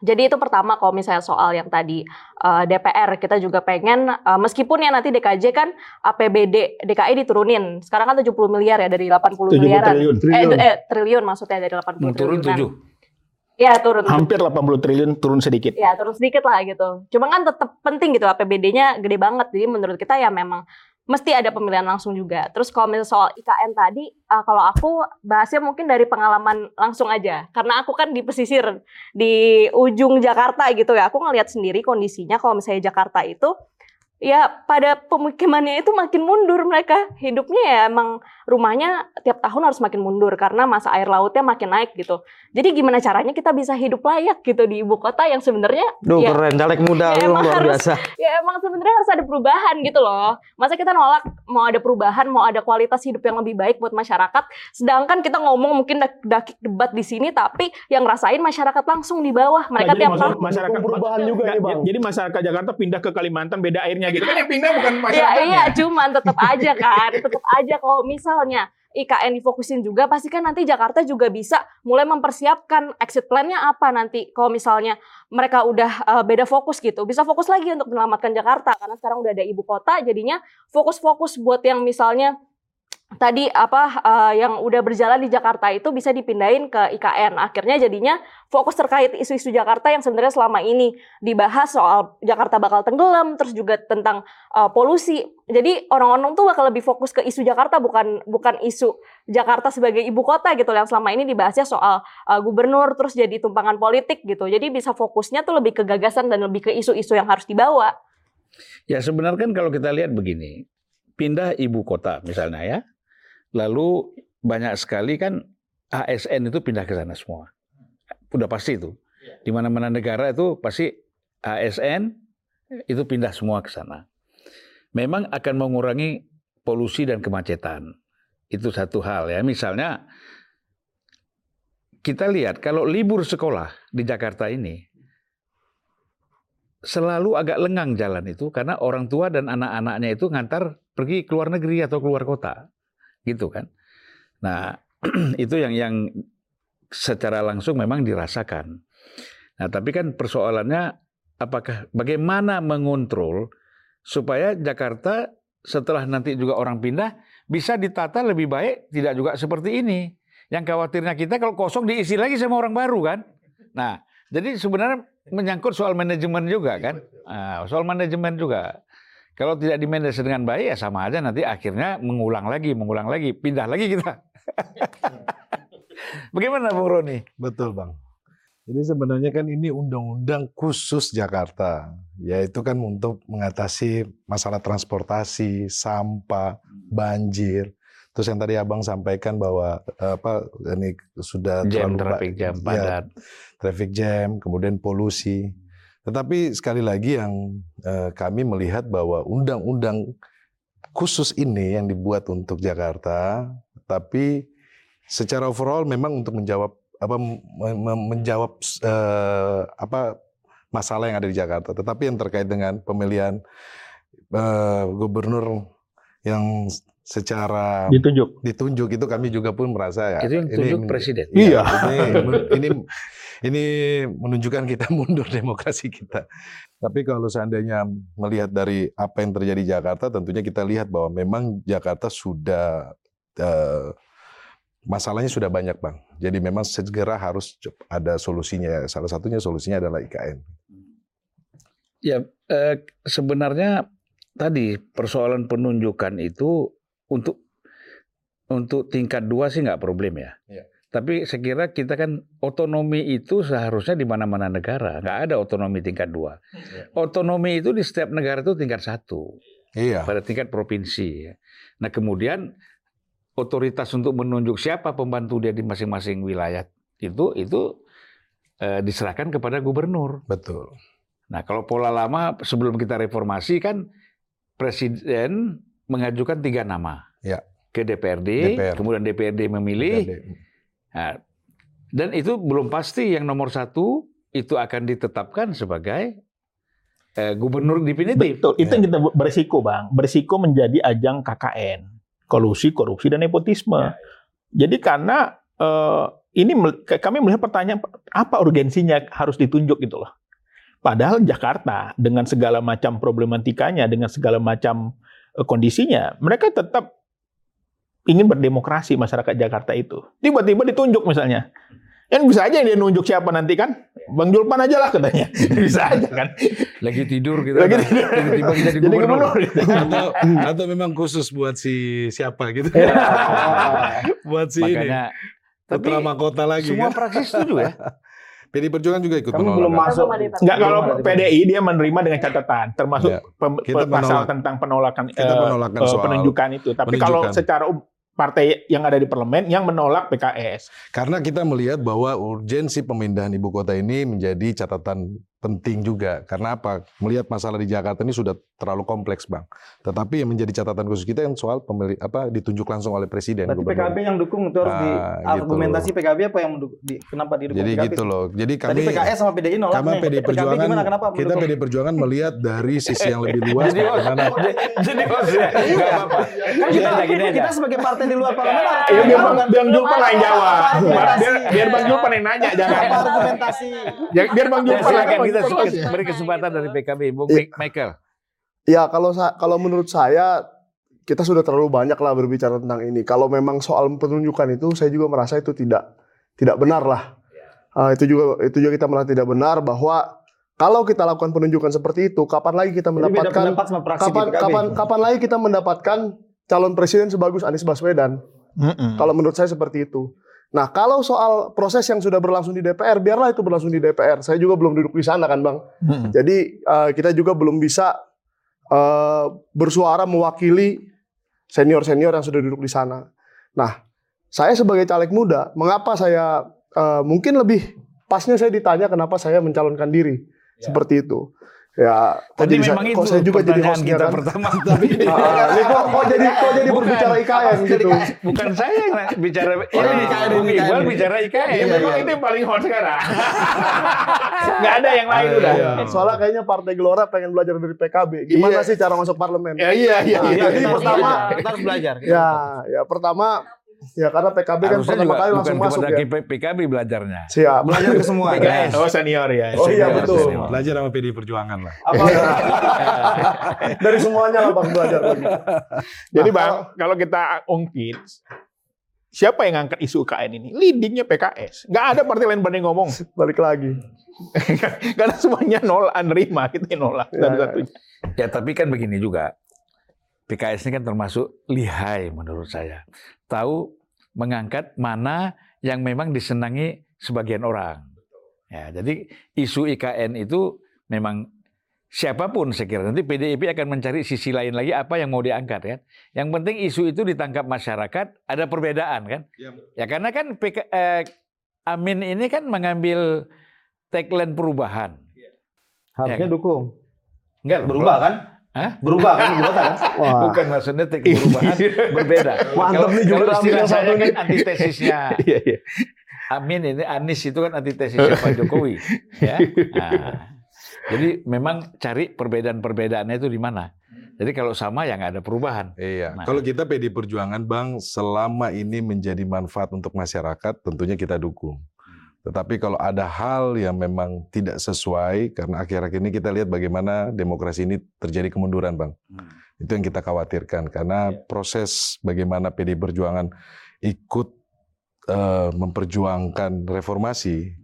Jadi itu pertama kalau misalnya soal yang tadi eh, DPR kita juga pengen eh, meskipun ya nanti DKJ kan APBD DKI diturunin. Sekarang kan 70 miliar ya dari 80 70 miliaran. triliun. Eh, eh triliun maksudnya dari 80 Mau turun triliunan. tujuh. Ya turun. Hampir 80 triliun turun sedikit. Ya turun sedikit lah gitu. Cuma kan tetap penting gitu APBD-nya gede banget. Jadi menurut kita ya memang mesti ada pemilihan langsung juga. Terus kalau misalnya soal IKN tadi, eh, kalau aku bahasnya mungkin dari pengalaman langsung aja. Karena aku kan di pesisir di ujung Jakarta gitu ya. Aku ngelihat sendiri kondisinya kalau misalnya Jakarta itu ya pada pemukimannya itu makin mundur mereka hidupnya ya emang rumahnya tiap tahun harus makin mundur karena masa air lautnya makin naik gitu jadi gimana caranya kita bisa hidup layak gitu di ibu kota yang sebenarnya Duh, ya, keren. Caleg muda Ya, lu emang luar harus- biasa. ya emang sebenarnya harus ada perubahan gitu loh masa kita nolak mau ada perubahan mau ada kualitas hidup yang lebih baik buat masyarakat sedangkan kita ngomong mungkin dak- dakik debat di sini tapi yang ngerasain masyarakat langsung di bawah mereka Nah, tiap tahun masyarakat perubahan juga nih, Bang. Jadi masyarakat Jakarta pindah ke Kalimantan beda airnya gitu. Kan yang pindah bukan Iya masyarakatnya. iya cuman tetap aja kan tetap aja kalau misalnya IKN difokusin juga pasti kan nanti Jakarta juga bisa mulai mempersiapkan exit plan-nya apa nanti kalau misalnya mereka udah eh, beda fokus gitu bisa fokus lagi untuk menyelamatkan Jakarta karena sekarang udah ada ibu kota jadinya fokus-fokus buat yang misalnya tadi apa eh, yang udah berjalan di Jakarta itu bisa dipindahin ke IKN akhirnya jadinya fokus terkait isu-isu Jakarta yang sebenarnya selama ini dibahas soal Jakarta bakal tenggelam terus juga tentang uh, polusi. Jadi orang-orang tuh bakal lebih fokus ke isu Jakarta bukan bukan isu Jakarta sebagai ibu kota gitu yang selama ini dibahasnya soal uh, gubernur terus jadi tumpangan politik gitu. Jadi bisa fokusnya tuh lebih ke gagasan dan lebih ke isu-isu yang harus dibawa. Ya sebenarnya kan kalau kita lihat begini, pindah ibu kota misalnya ya, lalu banyak sekali kan ASN itu pindah ke sana semua. Udah pasti itu. Di mana-mana negara itu pasti ASN itu pindah semua ke sana. Memang akan mengurangi polusi dan kemacetan. Itu satu hal ya. Misalnya kita lihat kalau libur sekolah di Jakarta ini selalu agak lengang jalan itu karena orang tua dan anak-anaknya itu ngantar pergi ke luar negeri atau keluar kota gitu kan. Nah itu yang yang secara langsung memang dirasakan. Nah tapi kan persoalannya apakah bagaimana mengontrol supaya Jakarta setelah nanti juga orang pindah bisa ditata lebih baik tidak juga seperti ini? Yang khawatirnya kita kalau kosong diisi lagi sama orang baru kan? Nah jadi sebenarnya menyangkut soal manajemen juga kan, Ah, soal manajemen juga. Kalau tidak dimanage dengan baik ya sama aja nanti akhirnya mengulang lagi, mengulang lagi, pindah lagi kita. Bagaimana Bung Roni? Betul bang. Jadi sebenarnya kan ini undang-undang khusus Jakarta, yaitu kan untuk mengatasi masalah transportasi, sampah, banjir. Terus yang tadi abang sampaikan bahwa eh, apa ini sudah Jam terlalu traffic jam ya, padat. traffic jam, kemudian polusi. Tetapi sekali lagi yang eh, kami melihat bahwa undang-undang khusus ini yang dibuat untuk Jakarta, tapi secara overall memang untuk menjawab apa me- me- menjawab eh, apa masalah yang ada di Jakarta. Tetapi yang terkait dengan pemilihan eh, gubernur yang secara Ditunjuk. ditunjuk itu kami juga pun merasa ya Itu yang tunjuk men- presiden. Iya. Ini, ini ini menunjukkan kita mundur demokrasi kita. Tapi kalau seandainya melihat dari apa yang terjadi di Jakarta, tentunya kita lihat bahwa memang Jakarta sudah eh, masalahnya sudah banyak bang. Jadi memang segera harus ada solusinya. Salah satunya solusinya adalah IKN. Ya, eh, sebenarnya tadi persoalan penunjukan itu untuk untuk tingkat dua sih nggak problem ya. Iya. Tapi saya kira kita kan otonomi itu seharusnya di mana-mana negara, nggak ada otonomi tingkat dua. Iya. Otonomi itu di setiap negara itu tingkat satu, Iya. pada tingkat provinsi. Nah kemudian otoritas untuk menunjuk siapa pembantu dia di masing-masing wilayah itu itu eh, diserahkan kepada gubernur. Betul. Nah, kalau pola lama sebelum kita reformasi kan presiden mengajukan tiga nama Ya. ke DPRD, DPR. kemudian DPRD memilih, Nah, dan itu belum pasti yang nomor satu itu akan ditetapkan sebagai eh, gubernur definitif. Betul. Itu yang kita berisiko, Bang. Berisiko menjadi ajang KKN. Kolusi, korupsi, dan nepotisme. Jadi karena eh, ini kami melihat pertanyaan apa urgensinya harus ditunjuk gitu loh. Padahal Jakarta dengan segala macam problematikanya, dengan segala macam eh, kondisinya, mereka tetap ingin berdemokrasi masyarakat Jakarta itu. Tiba-tiba ditunjuk misalnya. Kan bisa aja dia nunjuk siapa nanti kan? Bang Julpan aja lah katanya. bisa aja kan. Lagi tidur kita, Lagi tidur. tiba-tiba kita jadi Jadi gubernur. gitu. atau atau memang khusus buat si siapa gitu. buat si ini. Makanya, tapi Putra mahkota lagi semua kan. fraksi setuju ya. PD Perjuangan juga ikut Kami menolak. belum masuk. Enggak kalau PDI dia menerima dengan catatan termasuk Ya. pem- Kita pasal menolak. tentang penolakan Kita eh, penolakan eh, soal penunjukan itu. Tapi kalau secara um- partai yang ada di parlemen yang menolak PKS. Karena kita melihat bahwa urgensi pemindahan ibu kota ini menjadi catatan penting juga. Karena apa? Melihat masalah di Jakarta ini sudah terlalu kompleks, Bang. Tetapi yang menjadi catatan khusus kita yang soal pemilih apa ditunjuk langsung oleh presiden Berarti gubernur. PKB yang dukung itu harus di Ah, gitu. argumentasi PKB apa yang mendukung, di, kenapa didukung Jadi PKB? gitu loh. Jadi Tadi kami PKS sama PDI nolak kami nih. PD PKB Perjuangan gimana kenapa kita mendukung? PD Perjuangan melihat dari sisi yang lebih luas Jadi bagaimana jadi maksudnya nggak apa-apa. Kan kita, sebagai partai di luar parlemen Ya, biar tahu Bang, kan biar Julpan lah yang jawab. Biar, biar Bang Julpan yang nanya, jangan. argumentasi. Biar Bang Julpan yang kita beri kesempatan dari PKB, Bung Iya. Michael. Ya kalau kalau menurut saya kita sudah terlalu banyak lah berbicara tentang ini. Kalau memang soal penunjukan itu saya juga merasa itu tidak tidak benar lah. Ah, itu juga itu juga kita merasa tidak benar bahwa kalau kita lakukan penunjukan seperti itu, kapan lagi kita mendapatkan kapan kapan kapan lagi kita mendapatkan calon presiden sebagus Anies Baswedan? Mm-mm. Kalau menurut saya seperti itu. Nah, kalau soal proses yang sudah berlangsung di DPR, biarlah itu berlangsung di DPR. Saya juga belum duduk di sana kan, Bang. Mm-mm. Jadi eh, kita juga belum bisa eh, bersuara mewakili senior-senior yang sudah duduk di sana. Nah, saya sebagai caleg muda, mengapa saya eh, mungkin lebih pasnya saya ditanya kenapa saya mencalonkan diri seperti itu. Ya, kok Tadi saya- memang kok itu saya juga jadi hostnya kita kan? pertama. Tapi Ah, ini kok, kok jadi kok jadi Bukan. berbicara IKN gitu. bukan saya yang bicara ini ini, IKN, Bung ini Iqbal bicara Ya, IKN. memang itu yang paling hot sekarang. Nggak ada yang lain udah. Iya. Soalnya kayaknya Partai Gelora pengen belajar dari PKB. Gimana Iya. sih cara masuk parlemen? Ya, iya, iya, Nah, iya. jadi pertama, kita harus belajar. ya, ya pertama, ya karena PKB kan Harusnya pertama juga kali bukan langsung masuk ya. PKB belajarnya. Siap. Belajar ke semua. PKS. Oh senior ya. Oh iya betul. senior. belajar sama PD Perjuangan lah. Apa Dari semuanya lah bang belajar. Jadi Nah, bang, kalau kita ungkit, siapa yang ngangkat isu UKN ini? Leadingnya PKS. Nggak ada partai lain berani ngomong. Balik lagi. Karena semuanya nolak, nerima kita yang nolak. Ya, Satu-satunya. Ya tapi kan begini juga. PKS ini kan termasuk lihai menurut saya. Tahu mengangkat mana yang memang disenangi sebagian orang. Ya, jadi isu IKN itu memang siapa pun saya kira nanti PDIP akan mencari sisi lain lagi apa yang mau diangkat kan. Yang penting isu itu ditangkap masyarakat, ada perbedaan kan. Ya karena kan PK, eh, Amin ini kan mengambil tagline perubahan. harusnya Ya. dukung. Enggak Berubah kan? Hah? Berubah kan ibu kota kan? Wah. Bukan maksudnya teknik perubahan berbeda. Mantap nih Kalau juga istilah satu kan antitesisnya. Iya, iya. Amin ini Anis itu kan antitesisnya Pak Jokowi. Ya. Nah, jadi memang cari perbedaan-perbedaannya itu di mana. Jadi kalau sama ya nggak ada perubahan. Iya. Nah. Kalau kita PD Perjuangan, Bang, selama ini menjadi manfaat untuk masyarakat, tentunya kita dukung. Tetapi kalau ada hal yang memang tidak sesuai, karena akhir-akhir ini kita lihat bagaimana demokrasi ini terjadi kemunduran, Bang. Itu yang kita khawatirkan karena proses bagaimana PD Perjuangan ikut eh, memperjuangkan reformasi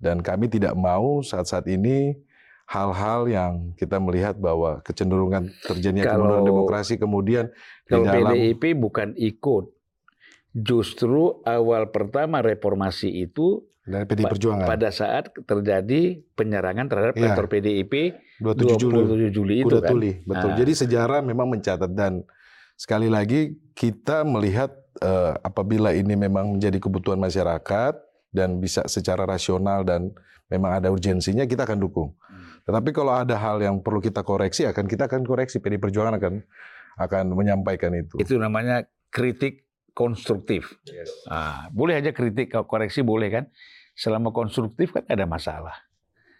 dan kami tidak mau saat-saat ini hal-hal yang kita melihat bahwa kecenderungan terjadinya kemunduran demokrasi kemudian di Kalau dalam PDIP bukan ikut. Justru awal pertama reformasi itu dari PD Pa- Perjuangan. pada saat terjadi penyerangan terhadap Iya. kantor PDIP 27 Juli. 27 Juli itu kuda kan. tuli betul. Nah. jadi sejarah memang mencatat. Dan sekali lagi kita melihat eh, apabila ini memang menjadi kebutuhan masyarakat dan bisa secara rasional dan memang ada urgensinya kita akan dukung. Tetapi kalau ada hal yang perlu kita koreksi akan kita akan koreksi. PD Perjuangan akan akan menyampaikan itu. Itu namanya kritik konstruktif. Ah, boleh aja kritik kalau koreksi boleh kan. Selama konstruktif kan ada masalah.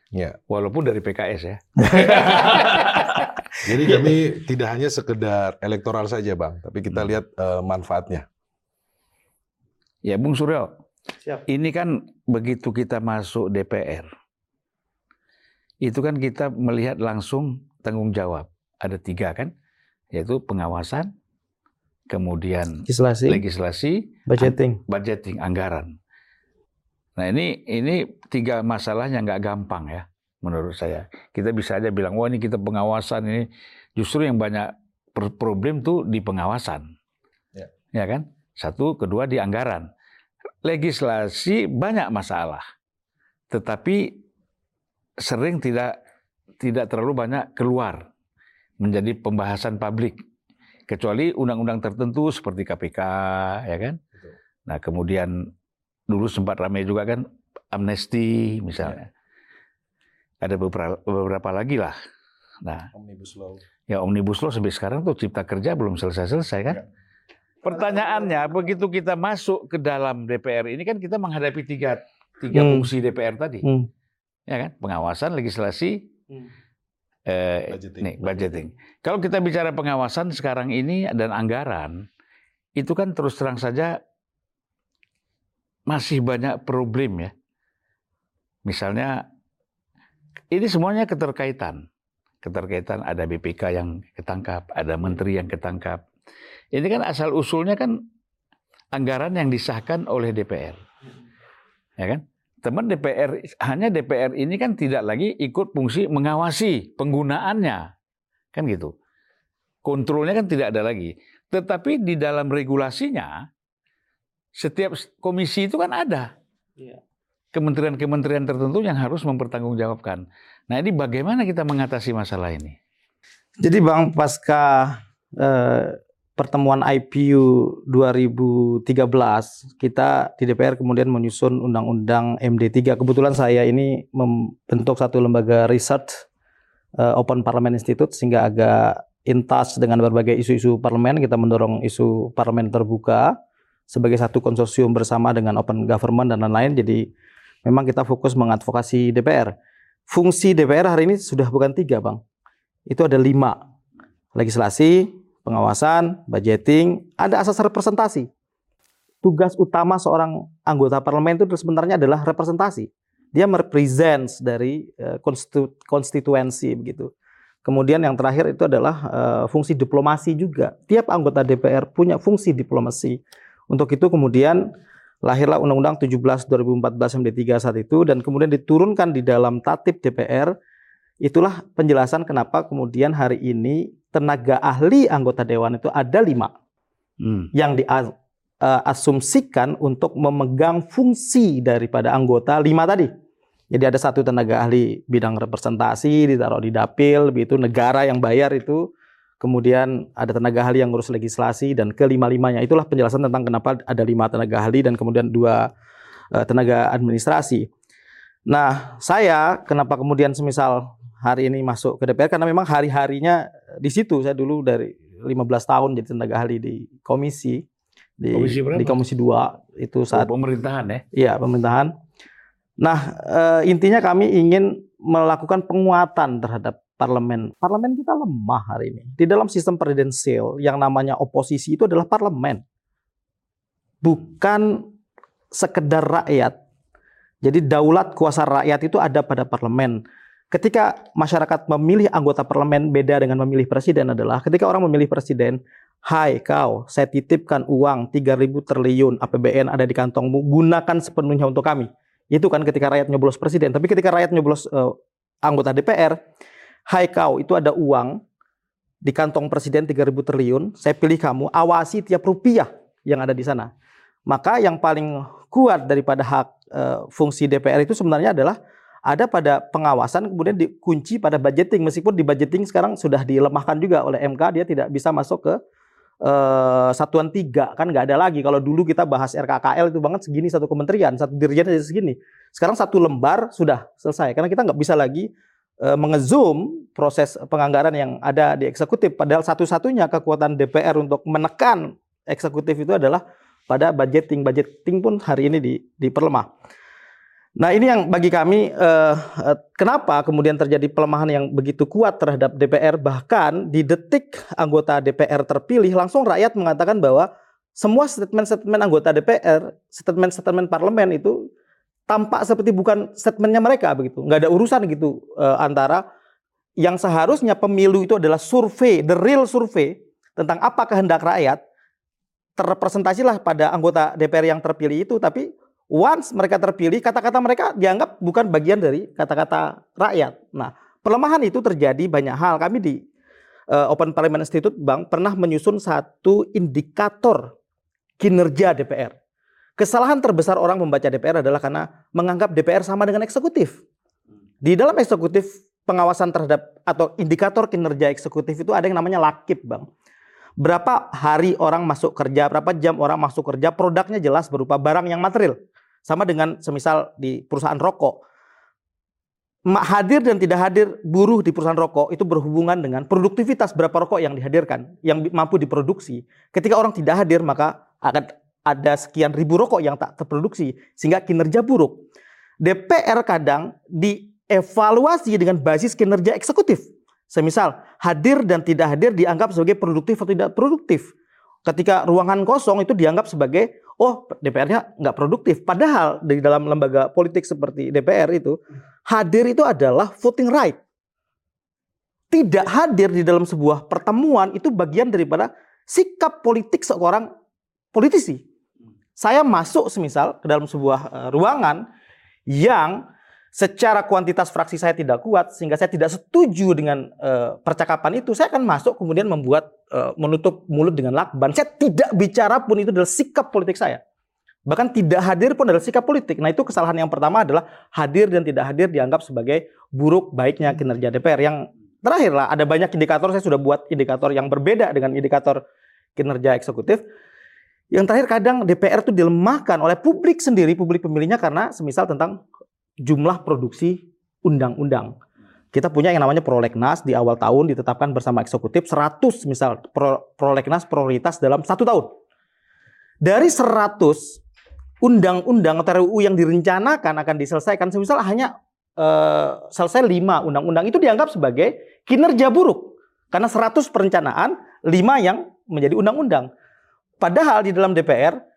Ya. Walaupun dari PKS ya. jadi kami tidak hanya sekedar elektoral saja bang tapi kita lihat eh, manfaatnya Ya Bung Suryo. Siap. Ini kan begitu kita masuk DPR. Itu kan kita melihat langsung tanggung jawab. Ada tiga kan. Yaitu pengawasan, kemudian Legislasi, legislasi, budgeting. budgeting anggaran. Nah ini ini tiga masalahnya nggak gampang ya menurut saya. Kita bisa aja bilang wah ini kita pengawasan ini justru yang banyak problem tuh di pengawasan, Ya. ya kan? Satu, kedua di anggaran. Legislasi banyak masalah, tetapi sering tidak tidak terlalu banyak keluar menjadi pembahasan publik kecuali undang-undang tertentu seperti KPK ya kan? Nah kemudian dulu sempat ramai juga kan amnesti misalnya. Ada beberapa beberapa lagi lah. Nah. Omnibus law. Ya omnibus law sampai sekarang tuh cipta kerja belum selesai-selesai kan? Pertanyaannya begitu kita masuk ke dalam DPR ini kan kita menghadapi tiga tiga Hmm. fungsi DPR tadi. Hmm. ya kan? Pengawasan legislasi eh, Budgeting. nih budgeting. Kalau kita bicara pengawasan sekarang ini dan anggaran, itu kan terus terang saja masih banyak problem ya. Misalnya ini semuanya keterkaitan. Keterkaitan ada BPK yang ketangkap, ada menteri yang ketangkap. Ini kan asal usulnya kan anggaran yang disahkan oleh DPR. Ya kan? Teman DPR hanya DPR ini kan tidak lagi ikut fungsi mengawasi penggunaannya. Kan gitu. Kontrolnya kan tidak ada lagi. Tetapi di dalam regulasinya setiap komisi itu kan ada. Iya. Kementerian-kementerian tertentu yang harus mempertanggungjawabkan. Nah, ini bagaimana kita mengatasi masalah ini? Jadi Bang pasca eh, pertemuan IPU 2013 kita di DPR kemudian menyusun undang-undang MD3. Kebetulan saya ini membentuk satu lembaga research eh, Open Parliament Institute sehingga agak in touch dengan berbagai isu-isu parlemen. Kita mendorong isu parlemen terbuka sebagai satu konsorsium bersama dengan Open Government dan lain-lain. Jadi memang kita fokus mengadvokasi DPR. Fungsi DPR hari ini sudah bukan tiga, Bang. Itu ada lima. Legislasi, pengawasan, budgeting, ada asas representasi. Tugas utama seorang anggota parlemen itu sebenarnya adalah representasi. Dia merepresent dari eh, konstitu- konstituensi begitu. Kemudian yang terakhir itu adalah eh, fungsi diplomasi juga. Tiap anggota DPR punya fungsi diplomasi. Untuk itu kemudian lahirlah Undang-Undang 17 2014 MD3 saat itu dan kemudian diturunkan di dalam tatip DPR. Itulah penjelasan kenapa kemudian hari ini tenaga ahli anggota dewan itu ada lima Hmm. yang diasumsikan untuk memegang fungsi daripada anggota lima tadi. Jadi ada satu tenaga ahli bidang representasi ditaruh di dapil, begitu negara yang bayar itu. Kemudian ada tenaga ahli yang ngurus legislasi dan kelima-limanya itulah penjelasan tentang kenapa ada lima tenaga ahli dan kemudian dua eh, tenaga administrasi. Nah, saya kenapa kemudian semisal hari ini masuk ke DPR karena memang hari-harinya di situ saya dulu dari 15 tahun jadi tenaga ahli di komisi di Komisi berapa? di komisi 2 itu saat Oh, pemerintahan ya. Iya, pemerintahan. Nah, eh, intinya kami ingin melakukan penguatan terhadap parlemen. Parlemen kita lemah hari ini. Di dalam sistem presidensial yang namanya oposisi itu adalah parlemen. Bukan sekedar rakyat. Jadi daulat kuasa rakyat itu ada pada parlemen. Ketika masyarakat memilih anggota parlemen beda dengan memilih presiden adalah ketika orang memilih presiden, hai kau, saya titipkan uang 3000 triliun APBN ada di kantongmu, gunakan sepenuhnya untuk kami. Itu kan ketika rakyat nyoblos presiden. Tapi ketika rakyat nyoblos uh, anggota DPR, hai kau, itu ada uang di kantong presiden 3000 triliun, saya pilih kamu, awasi tiap rupiah yang ada di sana. Maka yang paling kuat daripada hak uh, fungsi DPR itu sebenarnya adalah ada pada pengawasan kemudian dikunci pada budgeting. Meskipun di budgeting sekarang sudah dilemahkan juga oleh MK dia tidak bisa masuk ke uh, satuan tiga. Kan nggak ada lagi. Kalau dulu kita bahas RKKL itu banget segini satu kementerian satu dirjen aja segini. Sekarang satu lembar sudah selesai. Karena kita nggak bisa lagi uh, mengezoom proses penganggaran yang ada di eksekutif. Padahal satu-satunya kekuatan DPR untuk menekan eksekutif itu adalah pada budgeting. Budgeting pun hari ini di, diperlemah Nah ini yang bagi kami eh, eh, kenapa kemudian terjadi pelemahan yang begitu kuat terhadap DPR bahkan di detik anggota DPR terpilih langsung rakyat mengatakan bahwa semua statement-statement anggota DPR, statement-statement parlemen itu tampak seperti bukan statementnya mereka begitu, nggak ada urusan gitu eh, antara yang seharusnya pemilu itu adalah survei, the real survei tentang apa kehendak rakyat. Terrepresentasilah pada anggota DPR yang terpilih itu, tapi once mereka terpilih, kata-kata mereka dianggap bukan bagian dari kata-kata rakyat. Nah, pelemahan itu terjadi banyak hal. Kami di uh, Open Parliament Institute Bank pernah menyusun satu indikator kinerja DPR. Kesalahan terbesar orang membaca DPR adalah karena menganggap DPR sama dengan eksekutif. Di dalam eksekutif pengawasan terhadap atau indikator kinerja eksekutif itu ada yang namanya lakip, Bang. Berapa hari orang masuk kerja, berapa jam orang masuk kerja, produknya jelas berupa barang yang material. Sama dengan semisal di perusahaan rokok. Hadir dan tidak hadir buruh di perusahaan rokok itu berhubungan dengan produktivitas berapa rokok yang dihadirkan, yang mampu diproduksi. Ketika orang tidak hadir maka akan ada sekian ribu rokok yang tak terproduksi sehingga kinerja buruk. DPR kadang dievaluasi dengan basis kinerja eksekutif. Semisal hadir dan tidak hadir dianggap sebagai produktif atau tidak produktif. Ketika ruangan kosong itu dianggap sebagai oh DPR-nya nggak produktif. Padahal di dalam lembaga politik seperti DPR itu hadir itu adalah voting right. Tidak hadir di dalam sebuah pertemuan itu bagian daripada sikap politik seorang politisi. Saya masuk semisal ke dalam sebuah uh, ruangan yang secara kuantitas fraksi saya tidak kuat sehingga saya tidak setuju dengan uh, percakapan itu saya akan masuk kemudian membuat uh, menutup mulut dengan lakban. Saya tidak bicara pun itu adalah sikap politik saya. Bahkan tidak hadir pun adalah sikap politik. Nah itu kesalahan yang pertama adalah hadir dan tidak hadir dianggap sebagai buruk baiknya kinerja DPR. Yang terakhir lah ada banyak indikator saya sudah buat indikator yang berbeda dengan indikator kinerja eksekutif. Yang terakhir kadang DPR itu dilemahkan oleh publik sendiri publik pemilihnya karena semisal tentang jumlah produksi undang-undang. Kita punya yang namanya prolegnas di awal tahun ditetapkan bersama eksekutif 100 misal pro, prolegnas prioritas dalam satu tahun. Dari 100 undang-undang atau RUU yang direncanakan akan diselesaikan semisal hanya uh, selesai 5 undang-undang itu dianggap sebagai kinerja buruk. Karena 100 perencanaan, 5 yang menjadi undang-undang. Padahal di dalam DPR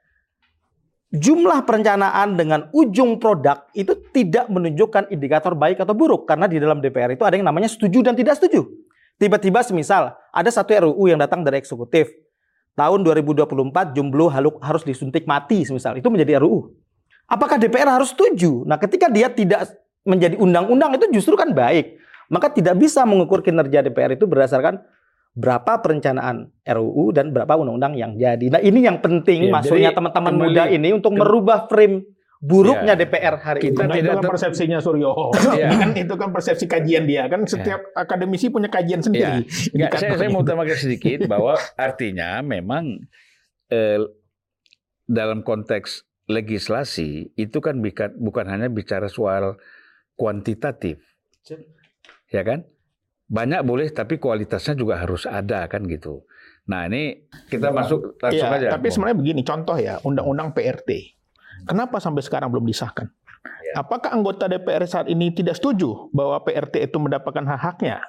jumlah perencanaan dengan ujung produk itu tidak menunjukkan indikator baik atau buruk karena di dalam DPR itu ada yang namanya setuju dan tidak setuju. Tiba-tiba semisal ada satu RUU yang datang dari eksekutif tahun 2024 jomblo harus disuntik mati semisal itu menjadi RUU. Apakah DPR harus setuju? Nah, ketika dia tidak menjadi undang-undang itu justru kan baik. Maka tidak bisa mengukur kinerja DPR itu berdasarkan berapa perencanaan RUU dan berapa undang-undang yang jadi. Nah ini yang penting ya, maksudnya teman-teman muda ini untuk merubah frame buruknya ya, DPR hari kita ini. Nah, itu kan persepsinya Suryo. ya. kan itu kan persepsi kajian dia. Kan setiap ya. akademisi punya kajian sendiri. Ya. Nggak, saya, saya mau tambahkan sedikit bahwa artinya memang eh, dalam konteks legislasi itu kan bukan, bukan hanya bicara soal kuantitatif. Ya kan? Banyak boleh tapi kualitasnya juga harus ada kan gitu. Nah ini kita masuk langsung ya, aja. Tapi sebenarnya begini contoh ya undang-undang PRT. Kenapa sampai sekarang belum disahkan? Apakah anggota DPR saat ini tidak setuju bahwa PRT itu mendapatkan hak-haknya?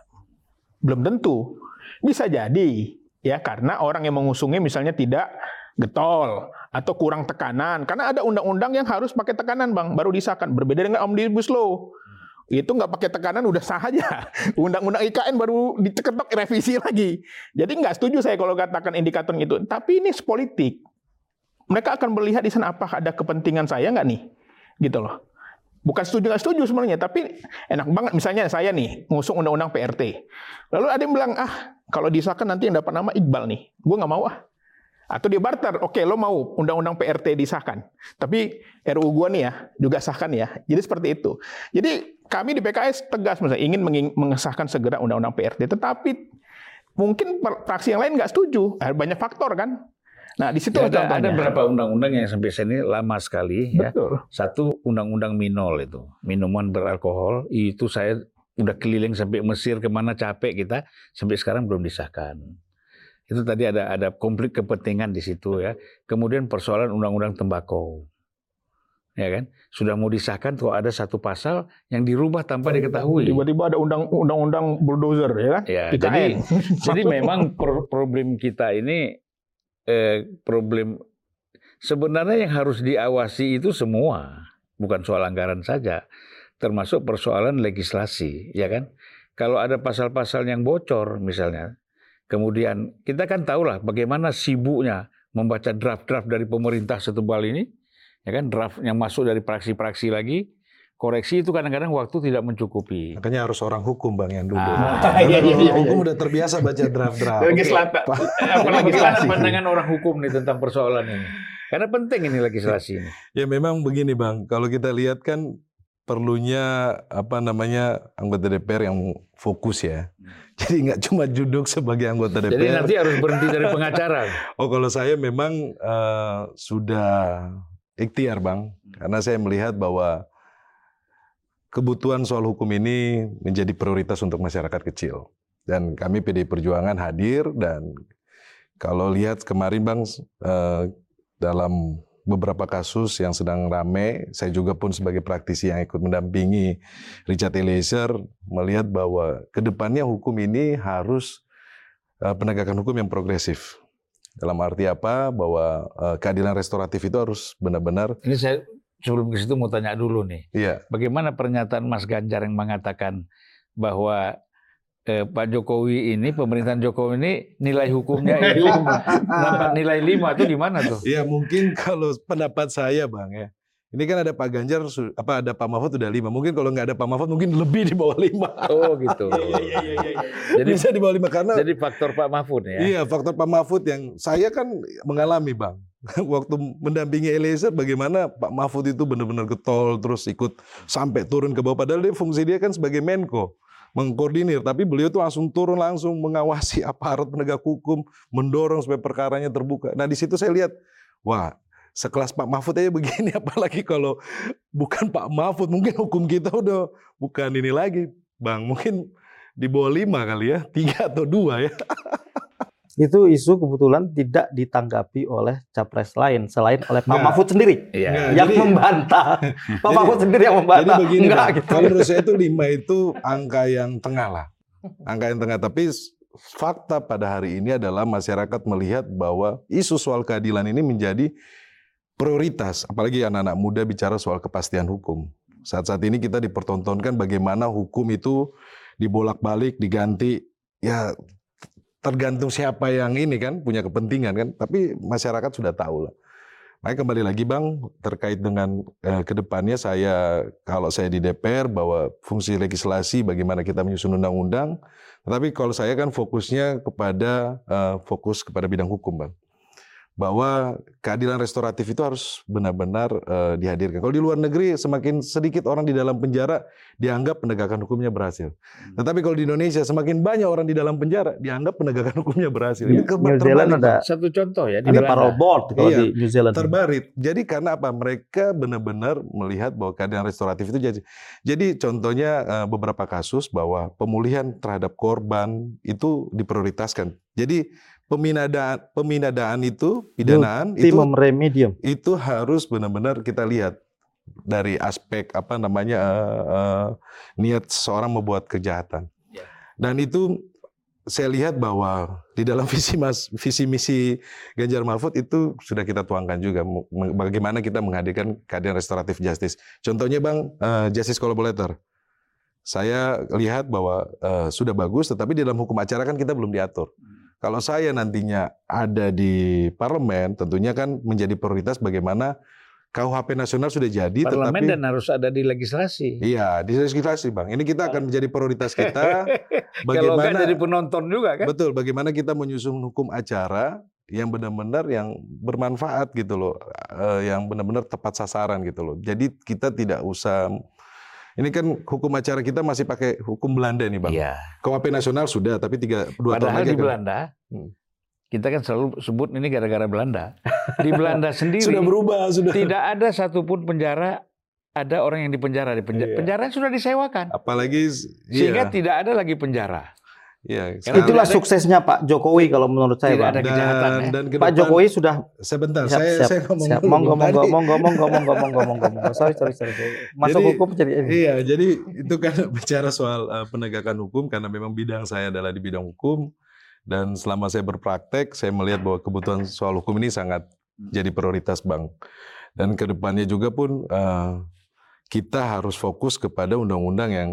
Belum tentu. Bisa jadi ya karena orang yang mengusungnya misalnya tidak getol atau kurang tekanan karena ada undang-undang yang harus pakai tekanan bang baru disahkan berbeda dengan omnibus law itu nggak pakai tekanan udah sah aja. Undang-undang IKN baru diketok revisi lagi. Jadi nggak setuju saya kalau katakan indikator itu. Tapi ini politik. Mereka akan melihat di sana apakah ada kepentingan saya nggak nih? Gitu loh. Bukan setuju nggak setuju sebenarnya tapi enak banget. Misalnya saya nih ngusung undang-undang PRT lalu ada yang bilang ah kalau disahkan nanti yang dapat nama Iqbal nih. Gue nggak mau ah. Atau dia barter, oke lo mau undang-undang PRT disahkan, tapi RUU gua nih ya juga sahkan ya. Jadi seperti itu. Jadi kami di PKS tegas misalnya ingin mengesahkan segera undang-undang PRT, tetapi mungkin fraksi yang lain nggak setuju. Banyak faktor kan. Nah di situ ya, ada, ada beberapa undang-undang yang sampai sini lama sekali. Ya. Betul. Ya. Satu undang-undang minol itu, minuman beralkohol itu saya udah keliling sampai Mesir ke mana capek kita sampai sekarang belum disahkan. Itu tadi ada ada konflik kepentingan di situ ya. Kemudian persoalan undang-undang tembakau. Ya kan? Sudah mau disahkan tuh ada satu pasal yang dirubah tanpa diketahui. Tiba-tiba ada undang-undang bulldozer ya kan? Ya, jadi jadi memang problem kita ini eh, problem sebenarnya yang harus diawasi itu semua, bukan soal anggaran saja, termasuk persoalan legislasi, ya kan? Kalau ada pasal-pasal yang bocor misalnya, Kemudian kita kan tahulah bagaimana sibuknya membaca draft-draft dari pemerintah setebal ini, ya kan draft yang masuk dari praksi-praksi lagi, koreksi itu kadang-kadang waktu tidak mencukupi. Makanya harus orang hukum bang yang duduk. Ah, iya, iya, iya, hukum udah terbiasa baca draft-draft. Legislasi. Apalagi pandangan orang hukum nih tentang persoalan ini. Karena penting ini legislasi ini. Ya memang begini bang, kalau kita lihat kan perlunya apa namanya anggota DPR yang fokus ya. Hmm. Jadi nggak cuma duduk sebagai anggota DPR. Jadi nanti harus berhenti dari pengacara. oh kalau saya memang uh, sudah ikhtiar bang, karena saya melihat bahwa kebutuhan soal hukum ini menjadi prioritas untuk masyarakat kecil. Dan kami PD Perjuangan hadir dan kalau lihat kemarin bang uh, dalam beberapa kasus yang sedang rame, saya juga pun sebagai praktisi yang ikut mendampingi Richard Eliezer melihat bahwa ke depannya hukum ini harus uh, penegakan hukum yang progresif. Dalam arti apa? Bahwa uh, keadilan restoratif itu harus benar-benar. Ini saya sebelum ke situ mau tanya dulu nih. Iya. Bagaimana pernyataan Mas Ganjar yang mengatakan bahwa eh, Pak Jokowi ini pemerintahan Jokowi ini nilai hukumnya itu dapat nilai lima itu di mana tuh? Ya mungkin kalau pendapat saya bang ya. Ini kan ada Pak Ganjar, apa ada Pak Mahfud udah lima. Mungkin kalau nggak ada Pak Mahfud mungkin lebih di bawah lima. Oh gitu. Iya, iya, iya, iya. Jadi bisa di bawah lima karena. Jadi faktor Pak Mahfud ya. Iya faktor Pak Mahfud yang saya kan mengalami bang. Waktu mendampingi Eliezer bagaimana Pak Mahfud itu benar-benar getol terus ikut sampai turun ke bawah. Padahal dia fungsi dia kan sebagai Menko mengkoordinir, tapi beliau itu langsung turun langsung mengawasi aparat penegak hukum, mendorong supaya perkaranya terbuka. Nah di situ saya lihat, wah sekelas Pak Mahfud aja begini, apalagi kalau bukan Pak Mahfud, mungkin hukum kita udah bukan ini lagi, Bang. Mungkin di bawah lima kali ya, tiga atau dua ya. itu isu kebetulan tidak ditanggapi oleh capres lain selain oleh Pak Mahfud sendiri ya. yang jadi, membantah. Pak Mahfud sendiri yang membantah. Jadi begini, Enggak, gitu. kalau menurut saya itu lima itu angka yang tengah lah, angka yang tengah. Tapi fakta pada hari ini adalah masyarakat melihat bahwa isu soal keadilan ini menjadi prioritas, apalagi anak-anak muda bicara soal kepastian hukum. Saat-saat ini kita dipertontonkan bagaimana hukum itu dibolak-balik, diganti. Ya tergantung siapa yang ini kan punya kepentingan kan. Tapi masyarakat sudah tahu lah. Makanya kembali lagi Bang terkait dengan eh, ke depannya saya kalau saya di DPR bahwa fungsi legislasi bagaimana kita menyusun undang-undang. Tetapi kalau saya kan fokusnya kepada eh, fokus kepada bidang hukum Bang bahwa keadilan restoratif itu harus benar-benar uh, dihadirkan. Kalau di luar negeri semakin sedikit orang di dalam penjara dianggap penegakan hukumnya berhasil. Hmm. Tetapi kalau di Indonesia semakin banyak orang di dalam penjara dianggap penegakan hukumnya berhasil. Ini New Zealand ada satu contoh ya di ada parole board kalau iya, di New Zealand. Terbarit. Jadi karena apa? Mereka benar-benar melihat bahwa keadilan restoratif itu jadi. Jadi contohnya uh, beberapa kasus bahwa pemulihan terhadap korban itu diprioritaskan. Jadi peminadaan peminadaan itu pidanaan itu remedium itu harus benar-benar kita lihat dari aspek apa namanya eh, eh, niat seseorang membuat kejahatan. Ya. Dan itu saya lihat bahwa di dalam visi mas visi misi Ganjar Mahfud itu sudah kita tuangkan juga bagaimana kita menghadirkan keadilan restoratif justice. Contohnya bang eh, justice collaborator. Saya lihat bahwa eh, sudah bagus, tetapi di dalam hukum acara kan kita belum diatur. Kalau saya nantinya ada di parlemen, tentunya kan menjadi prioritas bagaimana KUHP nasional sudah jadi, Parlemen tetapi dan harus ada di legislasi. iya di legislasi bang. Ini kita akan menjadi prioritas kita. Kalau bagaimana jadi penonton juga kan? betul? Bagaimana kita menyusun hukum acara yang benar-benar yang bermanfaat gitu loh, eh, yang benar-benar tepat sasaran gitu loh. Jadi kita tidak usah ini kan hukum acara kita masih pakai hukum Belanda nih bang. Iya. KUHP nasional sudah, tapi tiga dua tahun Padahal lagi di Belanda, Hmm. kita kan selalu sebut ini gara-gara Belanda. Di Belanda sendiri sudah berubah sudah. tidak ada satupun penjara ada orang yang dipenjara di penjara. Iya. Penjara sudah disewakan. Apalagi Sehingga iya, tidak ada lagi penjara. Iya, Itulah suksesnya Pak Jokowi kalau menurut saya, Tidak Pak. ada kejahatan, ya. dan ke Pak Jokowi sudah sebentar siap, saya siap, saya ngomong siap. Monggo, monggo, Tadi- monggo, monggo, monggo, monggo, monggo, monggo. Sorry, sorry, sorry. sorry. Masuk Jadi- hukum jadi ini. Iya, jadi itu kan bicara soal uh, penegakan hukum karena memang bidang saya adalah di bidang hukum dan selama saya berpraktek saya melihat bahwa kebutuhan soal hukum ini sangat jadi prioritas bank dan ke depannya juga pun uh, kita harus fokus kepada undang-undang yang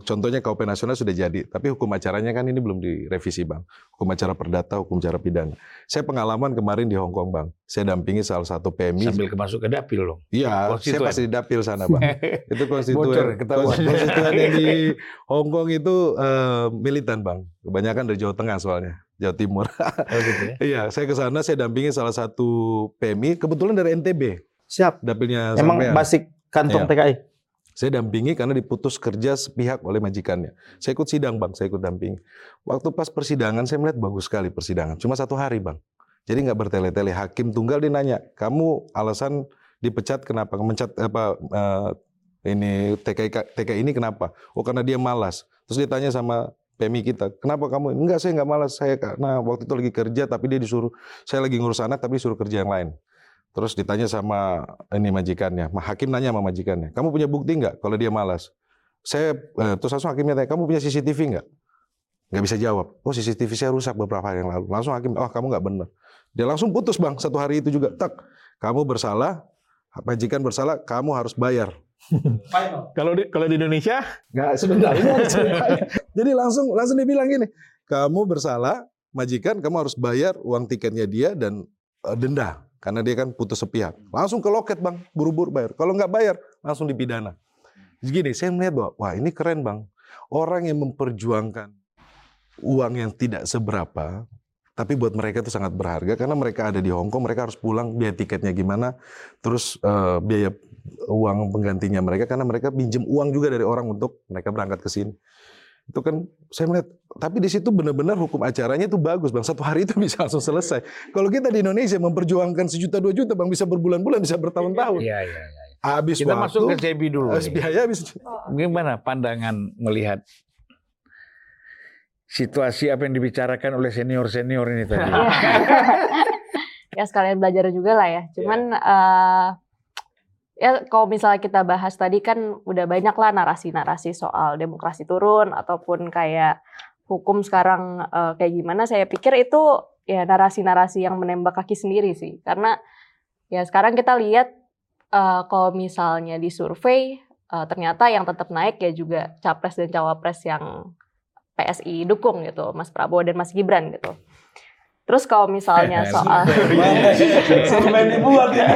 contohnya KUP nasional sudah jadi, tapi hukum acaranya kan ini belum direvisi bang. Hukum acara perdata, hukum acara pidana. Saya pengalaman kemarin di Hong Kong bang, saya dampingi salah satu PMI. Sambil masuk ke dapil loh. Iya, saya pasti di dapil sana bang. itu konstituen Bocor, konstituen yang di Hong Kong itu eh, militan bang kebanyakan dari Jawa Tengah soalnya Jawa Timur Oh gitu ya. iya saya ke sana saya dampingi salah satu PMI kebetulan dari NTB Siap. dapilnya Emang sampean. basic kantong Iya. TKI. Saya dampingi karena diputus kerja sepihak oleh majikannya. Saya ikut sidang bang. Saya ikut dampingi. Waktu pas persidangan saya melihat bagus sekali persidangan. Cuma satu hari bang. Jadi nggak bertele-tele. Hakim tunggal dia nanya kamu alasan dipecat kenapa? Mencat apa eh, ini TKI ka- TKI ini kenapa? Oh karena dia malas. Terus dia tanya sama PMI kita kenapa kamu? Enggak saya nggak malas. Saya karena waktu itu lagi kerja tapi dia disuruh saya lagi ngurus anak tapi disuruh kerja yang lain terus ditanya sama ini majikannya Ma- hakim nanya sama majikannya kamu punya bukti nggak kalau dia malas? Saya eh, terus langsung hakimnya tanya kamu punya CCTV nggak? Nggak bisa jawab. Oh CCTV saya rusak beberapa hari yang lalu. Langsung hakim oh kamu nggak benar dia langsung putus bang satu hari itu juga. Tak kamu bersalah majikan bersalah kamu harus bayar. Kalau di kalau di Indonesia? Nggak sebentar. Jadi langsung langsung dibilang gini, kamu bersalah, majikan kamu harus bayar uang tiketnya dia dan eh, denda karena dia kan putus sepihak. Langsung ke loket bang, buru-buru bayar. Kalau nggak bayar, langsung dipidana. Gini, saya melihat bahwa wah ini keren bang. Orang yang memperjuangkan uang yang tidak seberapa, tapi buat mereka itu sangat berharga karena mereka ada di Hong Kong, mereka harus pulang biaya tiketnya gimana, terus eh, biaya uang penggantinya mereka karena mereka pinjam uang juga dari orang untuk mereka berangkat ke sini. Itu kan saya melihat, tapi di situ benar-benar hukum acaranya itu bagus bang. Satu hari itu bisa langsung selesai. Kalau kita di Indonesia memperjuangkan sejuta dua juta bang bisa berbulan-bulan bisa bertahun-tahun. Iya, iya, iya. Habis Kita waktu, masuk ke CB dulu. habis biaya habis. Gimana pandangan melihat situasi apa yang dibicarakan oleh senior-senior ini tadi? ya sekalian belajar juga lah ya. Cuman eh, ya kalau misalnya kita bahas tadi kan udah banyak lah narasi-narasi soal demokrasi turun ataupun kayak hukum sekarang eh, kayak gimana. Saya pikir itu ya narasi-narasi yang menembak kaki sendiri sih. Karena ya sekarang kita lihat eh, kalau misalnya di survei eh, ternyata yang tetap naik ya juga capres dan cawapres yang PSI dukung gitu, Mas Prabowo dan Mas Gibran gitu. Terus kalau misalnya soal Survei dibuat ya.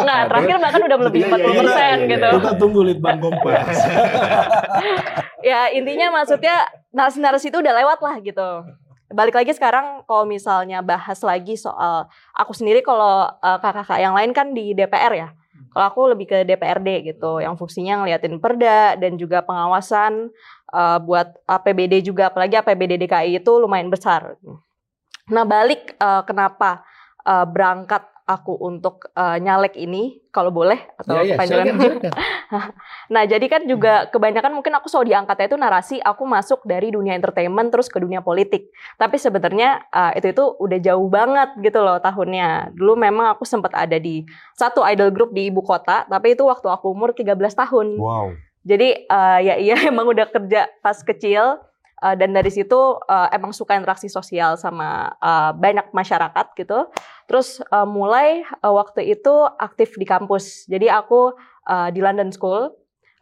Enggak, terakhir bahkan udah melebihi 40% persen gitu. Kita tunggu litbang kompas. Ya intinya maksudnya narasi-narasi itu udah lewat lah gitu. Balik lagi sekarang kalau misalnya bahas lagi soal aku sendiri kalau eh, kakak-kakak yang lain kan di DPR ya. Kalau aku lebih ke DPRD gitu, yang fungsinya ngeliatin perda dan juga pengawasan eh, buat APBD juga, apalagi APBD DKI itu lumayan besar. Nah balik eh, kenapa eh, berangkat aku untuk eh, nyalek ini kalau boleh atau Ya, ya, kepanjangan. silakan, silakan. Nah, jadi kan juga kebanyakan mungkin aku selalu diangkatnya itu narasi aku masuk dari dunia entertainment terus ke dunia politik. Tapi sebenarnya uh, itu itu udah jauh banget gitu loh tahunnya. Dulu memang aku sempat ada di satu idol group di ibu kota, tapi itu waktu aku umur 13 tahun. Wow. Jadi uh, ya iya emang udah kerja pas kecil uh, dan dari situ uh, emang suka interaksi sosial sama uh, banyak masyarakat gitu. Terus uh, mulai uh, waktu itu aktif di kampus. Jadi aku uh, di London School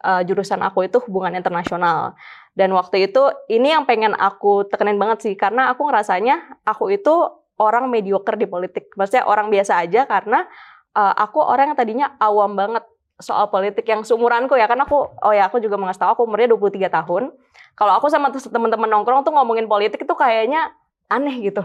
uh, jurusan aku itu hubungan internasional. Dan waktu itu ini yang pengen aku tekenin banget sih karena aku ngerasanya aku itu orang mediocre di politik. Maksudnya orang biasa aja karena uh, aku orang yang tadinya awam banget soal politik yang seumuranku ya kan aku oh ya aku juga mengasih tahu aku umurnya 23 tahun. Kalau aku sama teman-teman nongkrong tuh ngomongin politik itu kayaknya aneh gitu.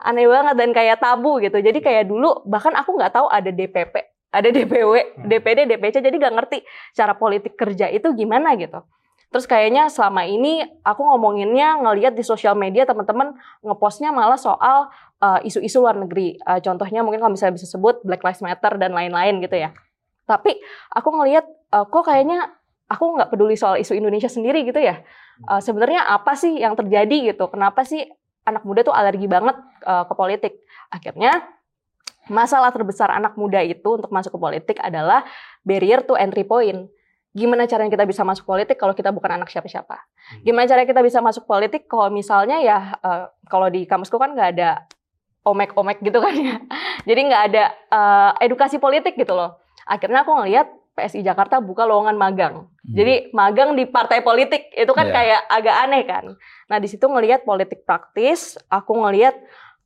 Aneh banget dan kayak tabu gitu. Jadi kayak dulu bahkan aku nggak tahu ada DPP, ada DPW, DPD, DPC jadi nggak ngerti cara politik kerja itu gimana gitu. Terus kayaknya selama ini aku ngomonginnya ngelihat di sosial media teman-teman ngepostnya malah soal uh, isu-isu luar negeri. Uh, contohnya mungkin kalau misalnya bisa sebut Black Lives Matter dan lain-lain gitu ya. Tapi aku ngelihat uh, kok kayaknya aku nggak peduli soal isu Indonesia sendiri gitu ya. Uh, Sebenarnya apa sih yang terjadi gitu? Kenapa sih anak muda tuh alergi banget uh, ke politik? Akhirnya masalah terbesar anak muda itu untuk masuk ke politik adalah barrier to entry point. Gimana caranya kita bisa masuk politik kalau kita bukan anak siapa-siapa? Gimana caranya kita bisa masuk politik kalau misalnya ya uh, kalau di kampusku kan nggak ada omek-omek gitu kan ya. Jadi nggak ada uh, edukasi politik gitu loh. Akhirnya aku ngelihat PSI Jakarta buka lowongan magang. Jadi magang di partai politik itu kan Iya. kayak agak aneh kan. Nah di situ ngelihat politik praktis, aku ngelihat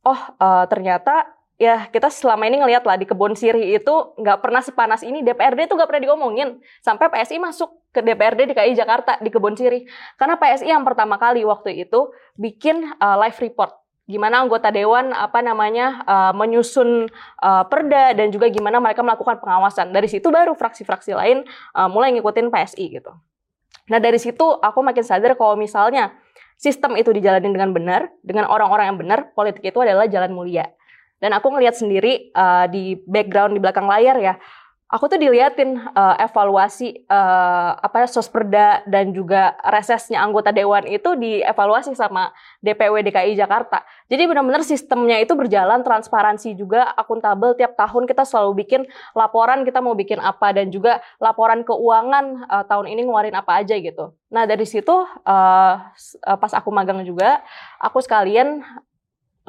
oh eh, ternyata ya kita selama ini ngelihat lah di kebun sirih itu nggak pernah sepanas ini DPRD itu nggak pernah diomongin sampai PSI masuk ke DPRD DKI Jakarta di kebun sirih karena PSI yang pertama kali waktu itu bikin eh, live report gimana anggota dewan apa namanya eh, menyusun eh, perda dan juga gimana mereka melakukan pengawasan dari situ baru fraksi-fraksi lain eh, mulai ngikutin PSI gitu. Nah dari situ aku makin sadar kalau misalnya sistem itu dijalanin dengan benar, dengan orang-orang yang benar, politik itu adalah jalan mulia. Dan aku ngelihat sendiri uh, di background di belakang layar ya, aku tuh diliatin uh, evaluasi uh, apa sosperda dan juga resesnya anggota dewan itu dievaluasi sama DPW DKI Jakarta. Jadi benar-benar sistemnya itu berjalan transparansi juga akuntabel tiap tahun kita selalu bikin laporan kita mau bikin apa dan juga laporan keuangan uh, tahun ini ngeluarin apa aja gitu. Nah dari situ uh, pas aku magang juga aku sekalian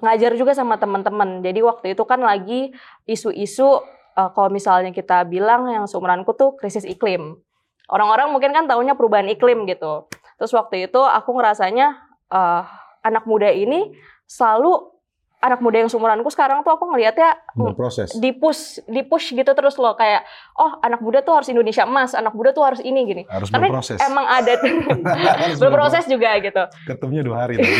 ngajar juga sama teman-teman. Jadi waktu itu kan lagi isu-isu uh, kalau misalnya kita bilang yang seumuranku tuh krisis iklim. Orang-orang mungkin kan taunya perubahan iklim gitu. Terus waktu itu aku ngerasanya uh, anak muda ini selalu anak muda yang seumuranku sekarang tuh aku ngelihatnya Berproses. push di push gitu terus loh kayak oh anak muda tuh harus Indonesia emas anak muda tuh harus ini gini Harus Karena berproses. emang ada Harus berproses juga gitu Ketemunya dua hari tadi.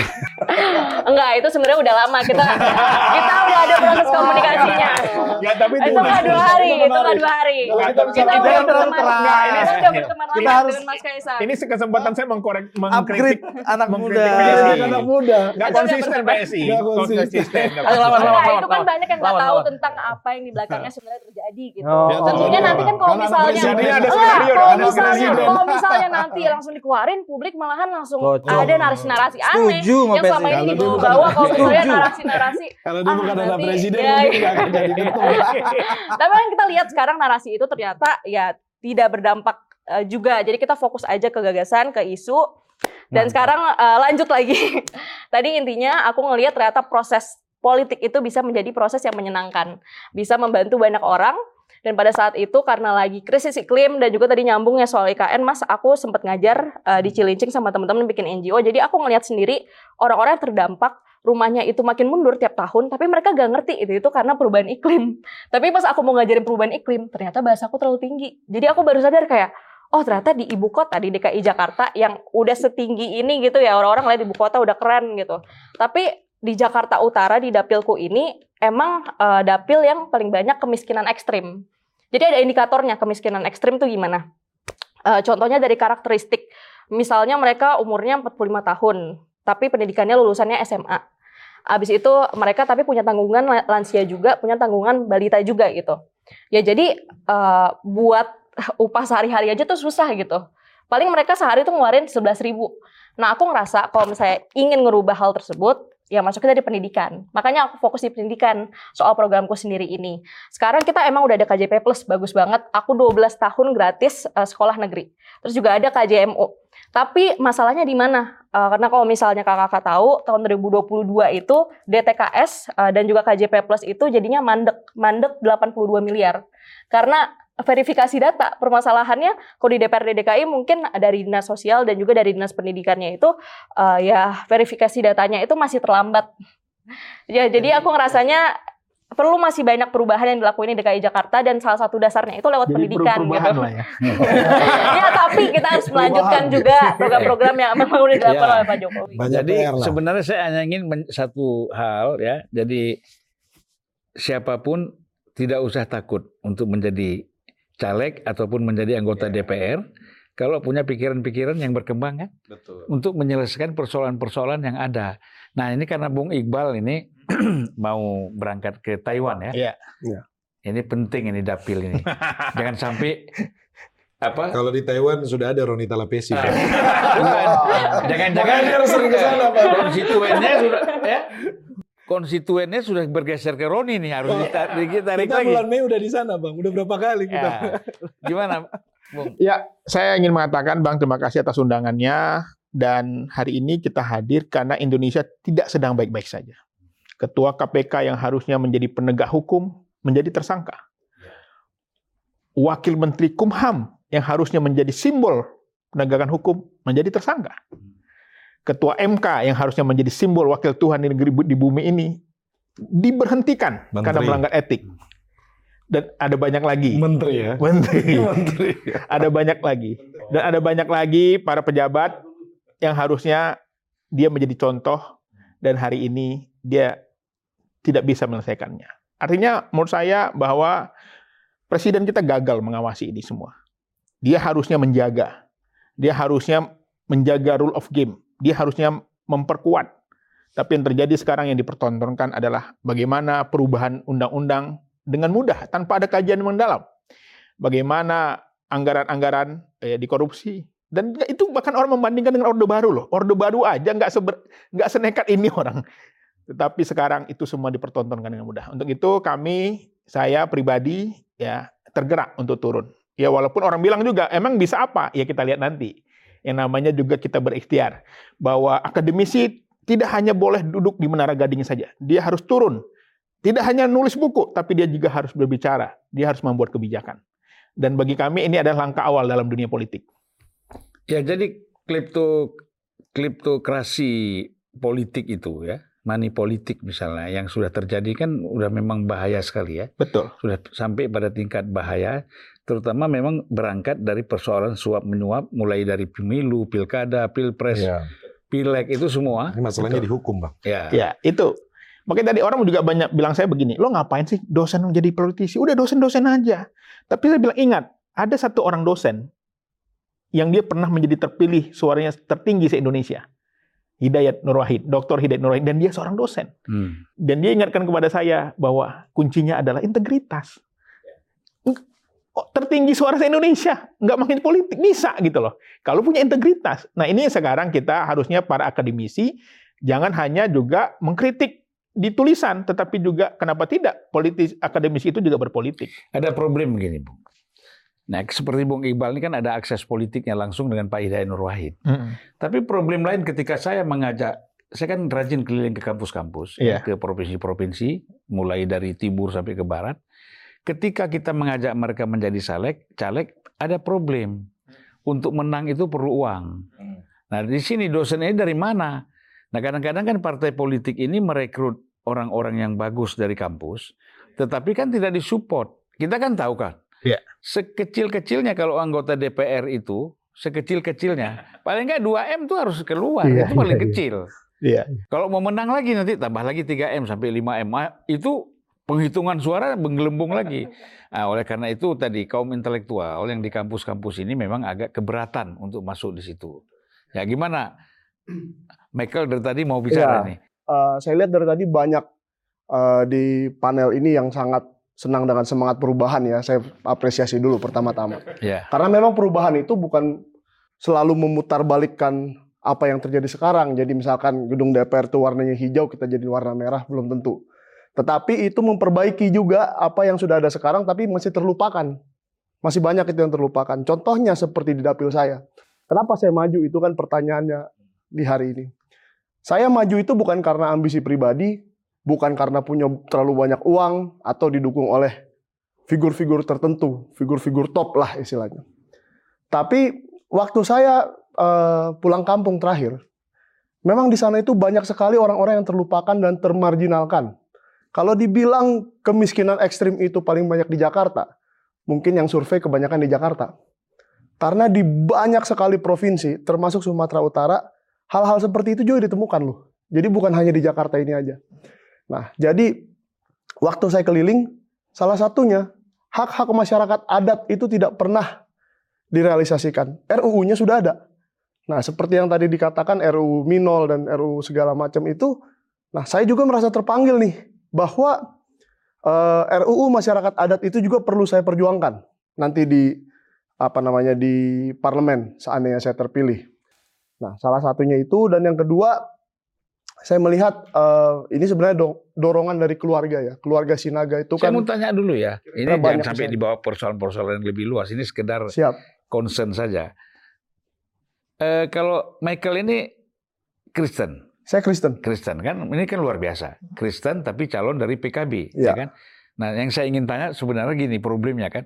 enggak itu sebenarnya udah lama kita kita udah ada proses komunikasinya Ya, tapi itu nggak dua hari itu nggak dua hari kita kita udah berteman kita udah berteman Kita harus- dengan Mas Kaisang Ini kesempatan saya mengkorek mengkritik anak muda. Anak muda. nggak konsisten. PSI. Nggak konsisten. Ayo, lawan, lawan, Nah, itu kan lawan. banyak yang nggak Lawan, tahu lawan. tentang apa yang di belakangnya sebenarnya terjadi gitu. Oh. Tentunya nanti kan kalau anak misalnya kalau ada misalnya kalau misalnya nanti langsung dikeluarin publik malahan langsung ada narasi-narasi aneh yang selama ini dibawa-bawa kalau misalnya narasi-narasi Kalau dia Ah, bukan anak nanti- presiden, ya, mungkin ya. nggak akan jadi ketua. tapi kan kita lihat sekarang narasi itu ternyata ya tidak berdampak eh, juga jadi kita fokus aja ke gagasan ke isu dan Mantap. sekarang eh, lanjut lagi tadi intinya aku ngelihat ternyata proses politik itu bisa menjadi proses yang menyenangkan bisa membantu banyak orang dan pada saat itu karena lagi krisis iklim dan juga tadi nyambungnya soal IKN mas aku sempat ngajar eh, di Cilincing sama teman-teman bikin NGO jadi aku ngelihat sendiri orang-orang yang terdampak rumahnya itu makin mundur tiap tahun tapi mereka gak ngerti itu itu karena perubahan iklim tapi pas aku mau ngajarin perubahan iklim, ternyata bahasaku terlalu tinggi. Jadi aku baru sadar kayak, oh ternyata di ibu kota di DKI Jakarta yang udah setinggi ini gitu ya orang-orang lihat ibu kota udah keren gitu. Tapi di Jakarta Utara di dapilku ini emang eh, dapil yang paling banyak kemiskinan ekstrim. Jadi ada indikatornya kemiskinan ekstrim tuh gimana? Eh, contohnya dari karakteristik. Misalnya mereka umurnya 45 tahun, tapi pendidikannya lulusannya SMA. Abis itu mereka tapi punya tanggungan la- lansia juga, punya tanggungan balita juga gitu. Ya jadi eh, buat upah sehari-hari aja tuh susah gitu. Paling mereka sehari tuh ngeluarin 11.000 ribu. Nah aku ngerasa kalau misalnya ingin ngerubah hal tersebut, ya masuknya dari pendidikan. Makanya aku fokus di pendidikan soal programku sendiri ini. Sekarang kita emang udah ada KJP Plus, bagus banget. Aku 12 tahun gratis eh, sekolah negeri. Terus juga ada KJMU. Tapi masalahnya di mana? Eh, karena kalau misalnya kakak-kakak tahu, tahun 2022 itu DTKS eh, dan juga KJP Plus itu jadinya mandek, mandek 82 miliar. Karena verifikasi data, permasalahannya kalau di DPRD DKI mungkin dari dinas sosial dan juga dari dinas pendidikannya itu eh, ya verifikasi datanya itu masih terlambat. Ya, jadi aku ngerasanya perlu masih banyak perubahan yang dilakuin di DKI Jakarta dan salah satu dasarnya itu lewat pendidikan gitu. lah ya. ya tapi kita harus melanjutkan juga program-program yang memang udah dilakukan Ya. oleh Pak Jokowi. Banyak Jadi sebenarnya saya hanya ingin men- satu hal ya. Jadi siapa pun tidak usah takut untuk menjadi caleg ataupun menjadi anggota DPR kalau punya pikiran-pikiran yang berkembang kan Betul. untuk menyelesaikan persoalan-persoalan yang ada. Nah ini karena Bung Iqbal ini mau berangkat ke Taiwan ya. Iya. Ini penting ini dapil ini. Jangan sampai apa? Kalau di Taiwan sudah ada Ronita Lapesi. Ah. Bukan. Jangan-jangan harus sering ke sana, Pak. konstituennya sudah ya. Konstituennya sudah bergeser ke Roni nih harus ditarik, ditarik Kita lagi. bulan Mei udah di sana, Bang. Udah berapa kali kita. Ya. Gimana, Bung? Ya, saya ingin mengatakan Bang terima kasih atas undangannya dan hari ini kita hadir karena Indonesia tidak sedang baik-baik saja. Ketua KPK yang harusnya menjadi penegak hukum menjadi tersangka. Wakil Menteri Kumham yang harusnya menjadi simbol penegakan hukum menjadi tersangka. Ketua MK yang harusnya menjadi simbol wakil Tuhan di negeri di bumi ini diberhentikan Menteri. karena melanggar etik. Dan ada banyak lagi. Menteri ya. Menteri. Menteri. ada banyak lagi dan ada banyak lagi para pejabat yang harusnya dia menjadi contoh dan hari ini dia tidak bisa menyelesaikannya. Artinya menurut saya bahwa presiden kita gagal mengawasi ini semua. Dia harusnya menjaga. Dia harusnya menjaga rule of game. Dia harusnya memperkuat. Tapi yang terjadi sekarang yang dipertontonkan adalah bagaimana perubahan undang-undang dengan mudah tanpa ada kajian mendalam. Bagaimana anggaran-anggaran eh, dikorupsi dan itu bahkan orang membandingkan dengan orde baru loh. Orde baru aja nggak seber nggak senekat ini orang. Tetapi sekarang itu semua dipertontonkan dengan mudah. Untuk itu kami saya pribadi ya tergerak untuk turun. Ya walaupun orang bilang juga emang bisa apa? Ya kita lihat nanti yang namanya juga kita berikhtiar bahwa akademisi tidak hanya boleh duduk di menara gading saja dia harus turun tidak hanya nulis buku tapi dia juga harus berbicara dia harus membuat kebijakan dan bagi kami ini adalah langkah awal dalam dunia politik. Ya jadi klepto kleptokrasi politik itu ya, money politik misalnya yang sudah terjadi kan udah memang bahaya sekali ya. Betul. Sudah sampai pada tingkat bahaya terutama memang berangkat dari persoalan suap menyuap mulai dari pemilu, pilkada, pilpres, Ya. pileg itu semua. Ini masalahnya dihukum, Bang. Ya. Ya, itu. Makanya tadi orang juga banyak bilang saya begini, lo ngapain sih dosen menjadi politisi? Udah dosen-dosen aja. Tapi saya bilang ingat, ada satu orang dosen yang dia pernah menjadi terpilih suaranya tertinggi se-Indonesia. Hidayat Nur Wahid, Dr. Hidayat Nur Wahid, dan dia seorang dosen. Hmm. Dan dia ingatkan kepada saya bahwa kuncinya adalah integritas. Oh, tertinggi suara se-Indonesia, nggak makin politik, bisa gitu loh. Kalau punya integritas. Nah ini sekarang kita harusnya para akademisi, jangan hanya juga mengkritik di tulisan, tetapi juga kenapa tidak politis akademisi itu juga berpolitik. Ada problem begini, Bung. Nah, seperti Bung Iqbal ini kan ada akses politiknya langsung dengan Pak Hidayat Nur Wahid. Tapi problem lain ketika saya mengajak, saya kan rajin keliling ke kampus-kampus, Iya. ke provinsi-provinsi, mulai dari timur sampai ke barat. Ketika kita mengajak mereka menjadi caleg, caleg ada problem. Untuk menang itu perlu uang. Nah, di sini dosen ini dari mana? Nah, kadang-kadang kan partai politik ini merekrut orang-orang yang bagus dari kampus, tetapi kan tidak disupport. Kita kan tahu kan, Iya. sekecil-kecilnya kalau anggota DPR itu, sekecil-kecilnya, paling nggak 2M tuh harus keluar, Iya, itu paling iya. kecil. Iya. Kalau mau menang lagi nanti tambah lagi 3M sampai 5M, Ah, itu penghitungan suara menggelembung lagi. Nah, oleh karena itu tadi kaum intelektual yang di kampus-kampus ini memang agak keberatan untuk masuk di situ. Ya gimana? Michael dari tadi mau bicara Iya. nih. eh, saya lihat dari tadi banyak eh, di panel ini yang sangat senang dengan semangat perubahan ya. Saya apresiasi dulu pertama-tama. Ya. Karena memang perubahan itu bukan selalu memutarbalikkan apa yang terjadi sekarang. Jadi misalkan gedung DPR itu warnanya hijau, kita jadi warna merah, belum tentu. Tetapi itu memperbaiki juga apa yang sudah ada sekarang, tapi masih terlupakan. Masih banyak itu yang terlupakan. Contohnya seperti di dapil saya. Kenapa saya maju itu kan pertanyaannya di hari ini. Saya maju itu bukan karena ambisi pribadi, bukan karena punya terlalu banyak uang atau didukung oleh figur-figur tertentu, figur-figur top lah istilahnya. Tapi waktu saya eh, pulang kampung terakhir, memang di sana itu banyak sekali orang-orang yang terlupakan dan termarginalkan. Kalau dibilang kemiskinan ekstrim itu paling banyak di Jakarta, mungkin yang survei kebanyakan di Jakarta. Karena di banyak sekali provinsi, termasuk Sumatera Utara, hal-hal seperti itu juga ditemukan loh. Jadi bukan hanya di Jakarta ini aja. Nah, jadi waktu saya keliling, salah satunya hak-hak masyarakat adat itu tidak pernah direalisasikan. RUU-nya sudah ada. Nah, seperti yang tadi dikatakan RUU Minol dan RUU segala macam itu, nah saya juga merasa terpanggil nih bahwa eh, RUU masyarakat adat itu juga perlu saya perjuangkan nanti di apa namanya di parlemen seandainya saya terpilih. Nah, salah satunya itu dan yang kedua saya melihat eh, ini sebenarnya do- dorongan dari keluarga ya. Keluarga Sinaga itu Saya kan mau tanya dulu ya. Ini jangan sampai ke sana. dibawa persoalan-persoalan yang lebih luas. Ini sekedar siap. concern saja. Eh, kalau Michael ini Kristen, Saya Kristen. Kristen kan, ini kan luar biasa. Kristen tapi calon dari PKB, Iya. ya kan? Nah, yang saya ingin tanya sebenarnya gini problemnya kan.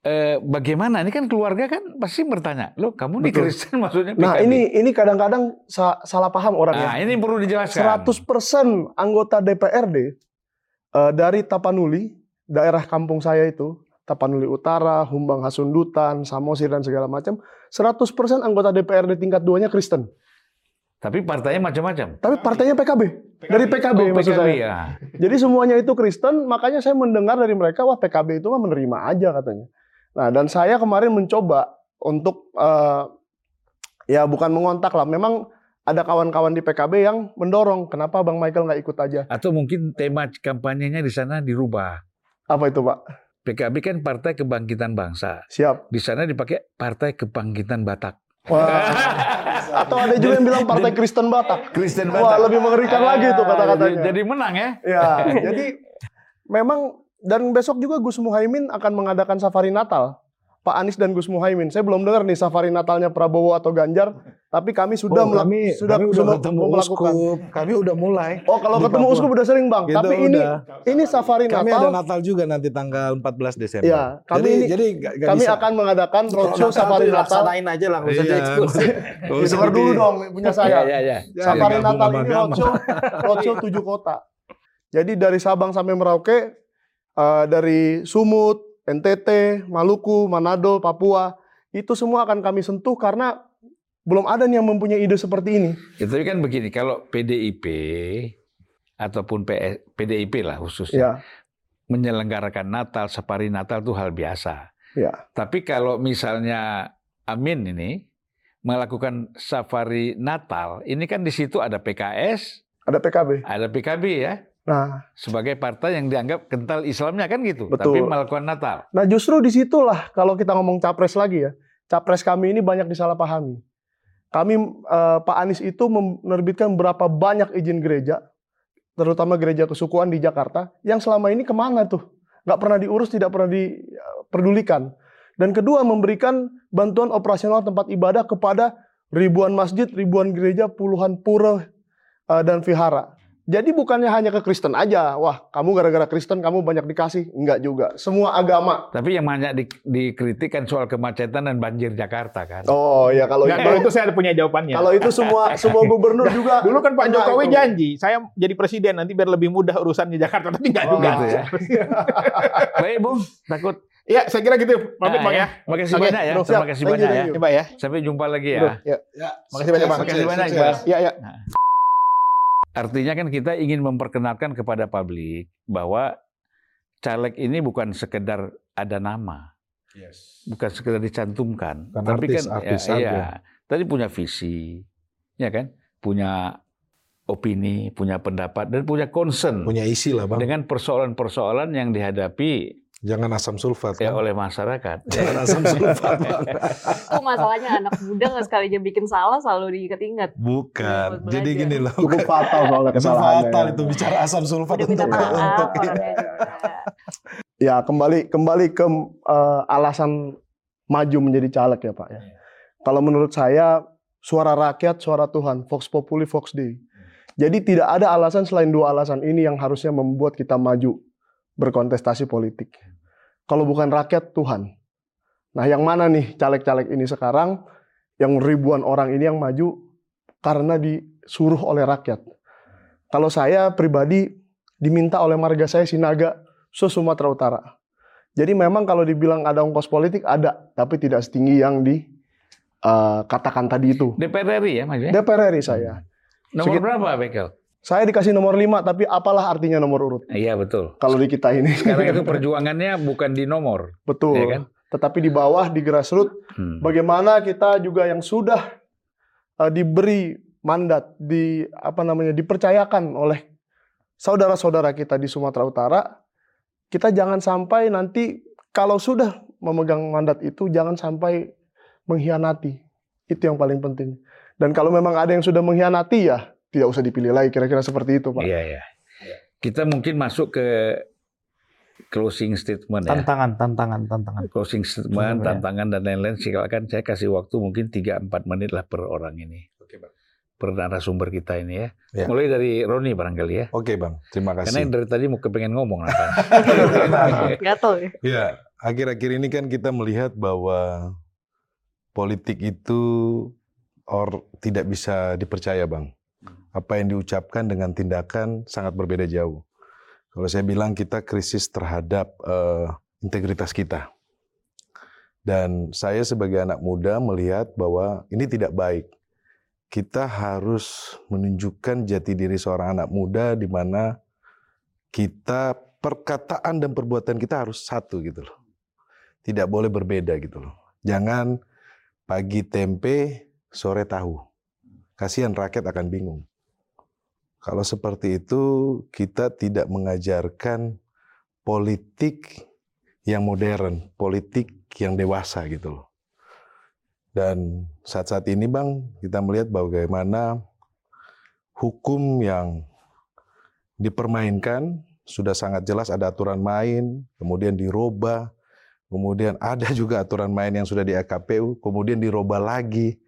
Eh, bagaimana? Ini kan keluarga kan pasti bertanya, lo kamu Betul. Kristen maksudnya PKB? Nah, ini ini kadang-kadang sa- salah paham orang ya. Nah, ini perlu dijelaskan. 100% anggota DPRD eh, dari Tapanuli, daerah kampung saya itu, Tapanuli Utara, Humbang Hasundutan, Samosir dan segala macam, 100% anggota DPRD tingkat 2-nya Kristen. Tapi partainya macam-macam. Tapi partainya PKB. Dari PKB, Oh, maksud PKB saya. ya. Jadi semuanya itu Kristen, makanya saya mendengar dari mereka, wah PKB itu mah menerima aja katanya. Nah, dan saya kemarin mencoba untuk eh, ya bukan mengontak lah, memang ada kawan-kawan di PKB yang mendorong, kenapa Bang Michael nggak ikut aja? Atau mungkin tema kampanyenya di sana dirubah. Apa itu Pak? PKB kan Partai Kebangkitan Bangsa. Siap. Di sana dipakai Partai Kebangkitan Batak. Wah. Atau ada juga yang bilang Partai Kristen Batak. Kristen Wah, lebih mengerikan lagi tuh Ah, kata-katanya. Jadi, jadi menang ya. Ya, jadi memang dan besok juga Gus Muhaimin akan mengadakan safari Natal. Pak Anies dan Gus Muhaimin. Saya belum dengar nih safari Natalnya Prabowo atau Ganjar, tapi kami sudah Oh, kami, sudah kami udah sudah ketemu melakukan. uskup, kami udah mulai. Oh, kalau ketemu Papua. uskup udah sering, Bang. Gitu, tapi ini udah. ini safari Kami Natal. ada Natal juga nanti tanggal 14 Desember. Ya, kami jadi, ini- jadi nggak- nggak kami bisa. akan mengadakan roadshow safari Natal. dilaksanain aja lah, usah Iya. Oh, Ya, dengar seperti- dulu dong punya saya. Ya, ya, ya. Ya, Safari Natal ini roadshow, roadshow tujuh kota. Jadi dari Sabang sampai Merauke, eh, dari Sumut, NTT, Maluku, Manado, Papua, itu semua akan kami sentuh karena belum ada nih yang mempunyai ide seperti ini. Ya, tapi kan begini, kalau PDIP ataupun PS, PDIP lah khususnya Ya, menyelenggarakan Natal, safari Natal itu hal biasa. ya, Tapi kalau misalnya Amin ini melakukan safari Natal, ini kan di situ ada PKS, ada PKB. ada PKB ya, Nah, sebagai partai yang dianggap kental Islamnya kan gitu, Betul. tapi melakukan Natal. nah justru di situlah kalau kita ngomong capres lagi ya, capres kami ini banyak disalahpahami. Kami eh, Pak Anies itu menerbitkan berapa banyak izin gereja, terutama gereja kesukuan di Jakarta, yang selama ini ke mana tuh? Nggak pernah diurus, tidak pernah diperdulikan. Dan kedua memberikan bantuan operasional tempat ibadah kepada ribuan masjid, ribuan gereja, puluhan pura eh, dan vihara. Jadi bukannya hanya ke Kristen aja, wah kamu gara-gara Kristen kamu banyak dikasih, enggak juga. Semua agama. Tapi yang banyak di- dikritik kan soal kemacetan dan banjir Jakarta kan. Oh ya kalau itu, kalau itu saya punya jawabannya. kalau itu semua semua gubernur juga. Dulu kan Pak Jokowi itu. janji, saya jadi presiden nanti biar lebih mudah urusannya Jakarta, tapi nggak Oh, juga. gitu ya. Baik, Bung. Takut. Iya, saya kira gitu. Pamit, Nah, Bang ya. Makasih Oke, banyak ya. Terima kasih banyak ya. Coba ya. Sampai jumpa lagi ya. ya. Ya, Makasih banyak, Bang. Makasih banyak. Bang. Iya, iya. Artinya kan kita ingin memperkenalkan kepada publik bahwa caleg ini bukan sekedar ada nama, Yes. bukan sekedar dicantumkan, Bukan tapi artis, kan artis ya, saja. iya, tadi punya visi, ya kan, punya opini, punya pendapat, dan punya concern Punya isi lah bang. dengan persoalan-persoalan yang dihadapi Jangan asam sulfat ya, kan. oleh masyarakat. Jangan asam sulfat. Itu masalahnya anak muda nggak sekali aja bikin salah selalu diinget-inget. Bukan. Buat Jadi gini loh. Cukup fatal soalnya kesalahannya. fatal ya. itu bicara asam sulfat Udah untuk maaf untuk juga. Ya kembali kembali ke eh, alasan maju menjadi caleg ya Pak ya. Kalau menurut saya suara rakyat, suara Tuhan, Vox Populi, Vox Dei. Jadi tidak ada alasan selain dua alasan ini yang harusnya membuat kita maju berkontestasi politik. Kalau bukan rakyat, Tuhan. Nah yang mana nih caleg-caleg ini sekarang yang ribuan orang ini yang maju karena disuruh oleh rakyat. Kalau saya pribadi diminta oleh marga saya Sinaga se Sumatera Utara. Jadi memang kalau dibilang ada ongkos politik ada, tapi tidak setinggi yang dikatakan tadi itu. DPR RI ya maksudnya? DPR RI saya. Nomor Segit- berapa Bekel? Saya dikasih nomor 5, tapi apalah artinya nomor urut Iya betul. kalau di kita ini. Karena itu perjuangannya bukan di nomor. Betul. ya kan? Tetapi di bawah di grassroots Hmm. bagaimana kita juga yang sudah eh, diberi mandat di apa namanya dipercayakan oleh saudara-saudara kita di Sumatera Utara kita jangan sampai nanti kalau sudah memegang mandat itu jangan sampai mengkhianati itu yang paling penting dan kalau memang ada yang sudah mengkhianati ya tidak usah dipilih lagi kira-kira seperti itu pak Iya iya. Kita mungkin masuk ke closing statement ya. Tantangan, tantangan, tantangan. Closing statement, Ya. tantangan dan lain-lain. Silakan saya kasih waktu mungkin 3-4 menit lah per orang ini. Oke bang. Per narasumber kita ini ya. Ya. Mulai dari Roni barangkali ya. Oke bang. Terima Karena kasih. dari tadi mau kepengen ngomong apa. Gatel ya. Ya, akhir-akhir ini kan kita melihat bahwa politik itu or tidak bisa dipercaya, Bang. Apa yang diucapkan dengan tindakan sangat berbeda jauh. Kalau saya bilang kita krisis terhadap eh, integritas kita. Dan saya sebagai anak muda melihat bahwa ini tidak baik. Kita harus menunjukkan jati diri seorang anak muda di mana kita perkataan dan perbuatan kita harus satu gitu loh. Tidak boleh berbeda gitu loh. Jangan pagi tempe, sore tahu. Kasihan rakyat akan bingung. Kalau seperti itu kita tidak mengajarkan politik yang modern, politik yang dewasa gitu loh. Dan saat-saat ini Bang, kita melihat bagaimana hukum yang dipermainkan sudah sangat jelas ada aturan main, kemudian dirubah, kemudian ada juga aturan main yang sudah di AKPU, kemudian dirubah lagi.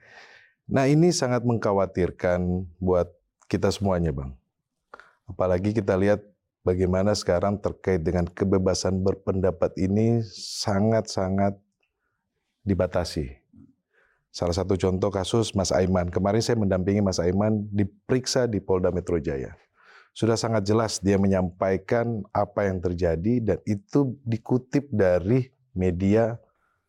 Nah ini sangat mengkhawatirkan buat kita semuanya Bang. Apalagi kita lihat bagaimana sekarang terkait dengan kebebasan berpendapat ini sangat-sangat dibatasi. Salah satu contoh kasus Mas Aiman. Kemarin saya mendampingi Mas Aiman diperiksa di Polda Metro Jaya. Sudah sangat jelas dia menyampaikan apa yang terjadi dan itu dikutip dari media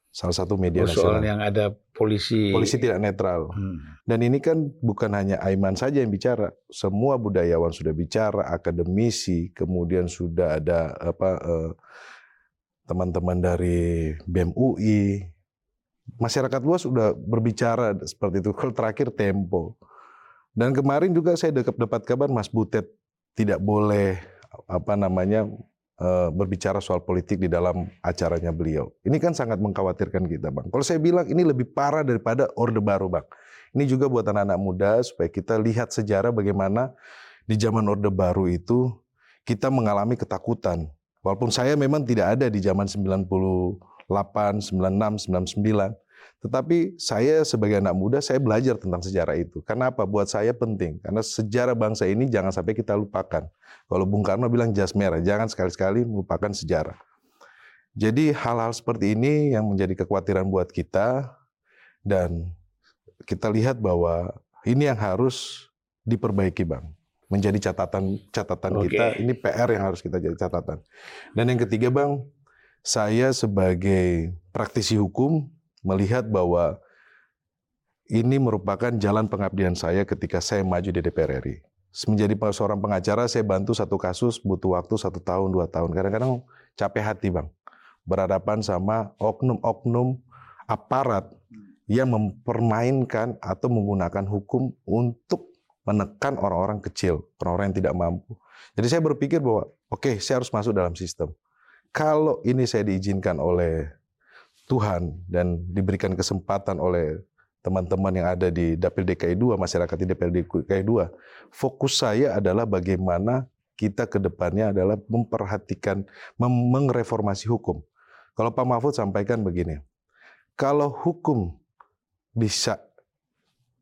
salah satu media Oh, soal nasional. yang ada polisi. Polisi tidak netral. Hmm. Dan ini kan bukan hanya Aiman saja yang bicara, semua budayawan sudah bicara, akademisi, kemudian sudah ada apa eh, teman-teman dari BEM UI, masyarakat luas sudah berbicara seperti itu. Kalau terakhir Tempo. Dan kemarin juga saya dapat kabar Mas Butet tidak boleh apa namanya eh, berbicara soal politik di dalam acaranya beliau. Ini kan sangat mengkhawatirkan kita, Bang. Kalau saya bilang ini lebih parah daripada Orde Baru, Bang. Ini juga buat anak-anak muda supaya kita lihat sejarah bagaimana di zaman Orde Baru itu kita mengalami ketakutan. Walaupun saya memang tidak ada di zaman 98, 96, 99. Tetapi saya sebagai anak muda saya belajar tentang sejarah itu. Karena apa? Buat saya penting. Karena sejarah bangsa ini jangan sampai kita lupakan. Kalau Bung Karno bilang jas merah, jangan sekali-sekali melupakan sejarah. Jadi hal-hal seperti ini yang menjadi kekhawatiran buat kita dan kita lihat bahwa ini yang harus diperbaiki, Bang. Menjadi catatan catatan Oke. kita, ini PR yang harus kita jadi catatan. Dan yang ketiga, Bang, saya sebagai praktisi hukum melihat bahwa ini merupakan jalan pengabdian saya ketika saya maju di DPR RI. Menjadi seorang pengacara, saya bantu satu kasus butuh waktu satu tahun, dua tahun. Kadang-kadang capek hati, Bang. Berhadapan sama oknum-oknum aparat yang mempermainkan atau menggunakan hukum untuk menekan orang-orang kecil, orang-orang yang tidak mampu. Jadi saya berpikir bahwa oke, okay, saya harus masuk dalam sistem. Kalau ini saya diizinkan oleh Tuhan dan diberikan kesempatan oleh teman-teman yang ada di Dapil DKI 2, masyarakat di Dapil DKI 2, fokus saya adalah bagaimana kita ke depannya adalah memperhatikan, mengreformasi hukum. Kalau Pak Mahfud sampaikan begini, kalau hukum bisa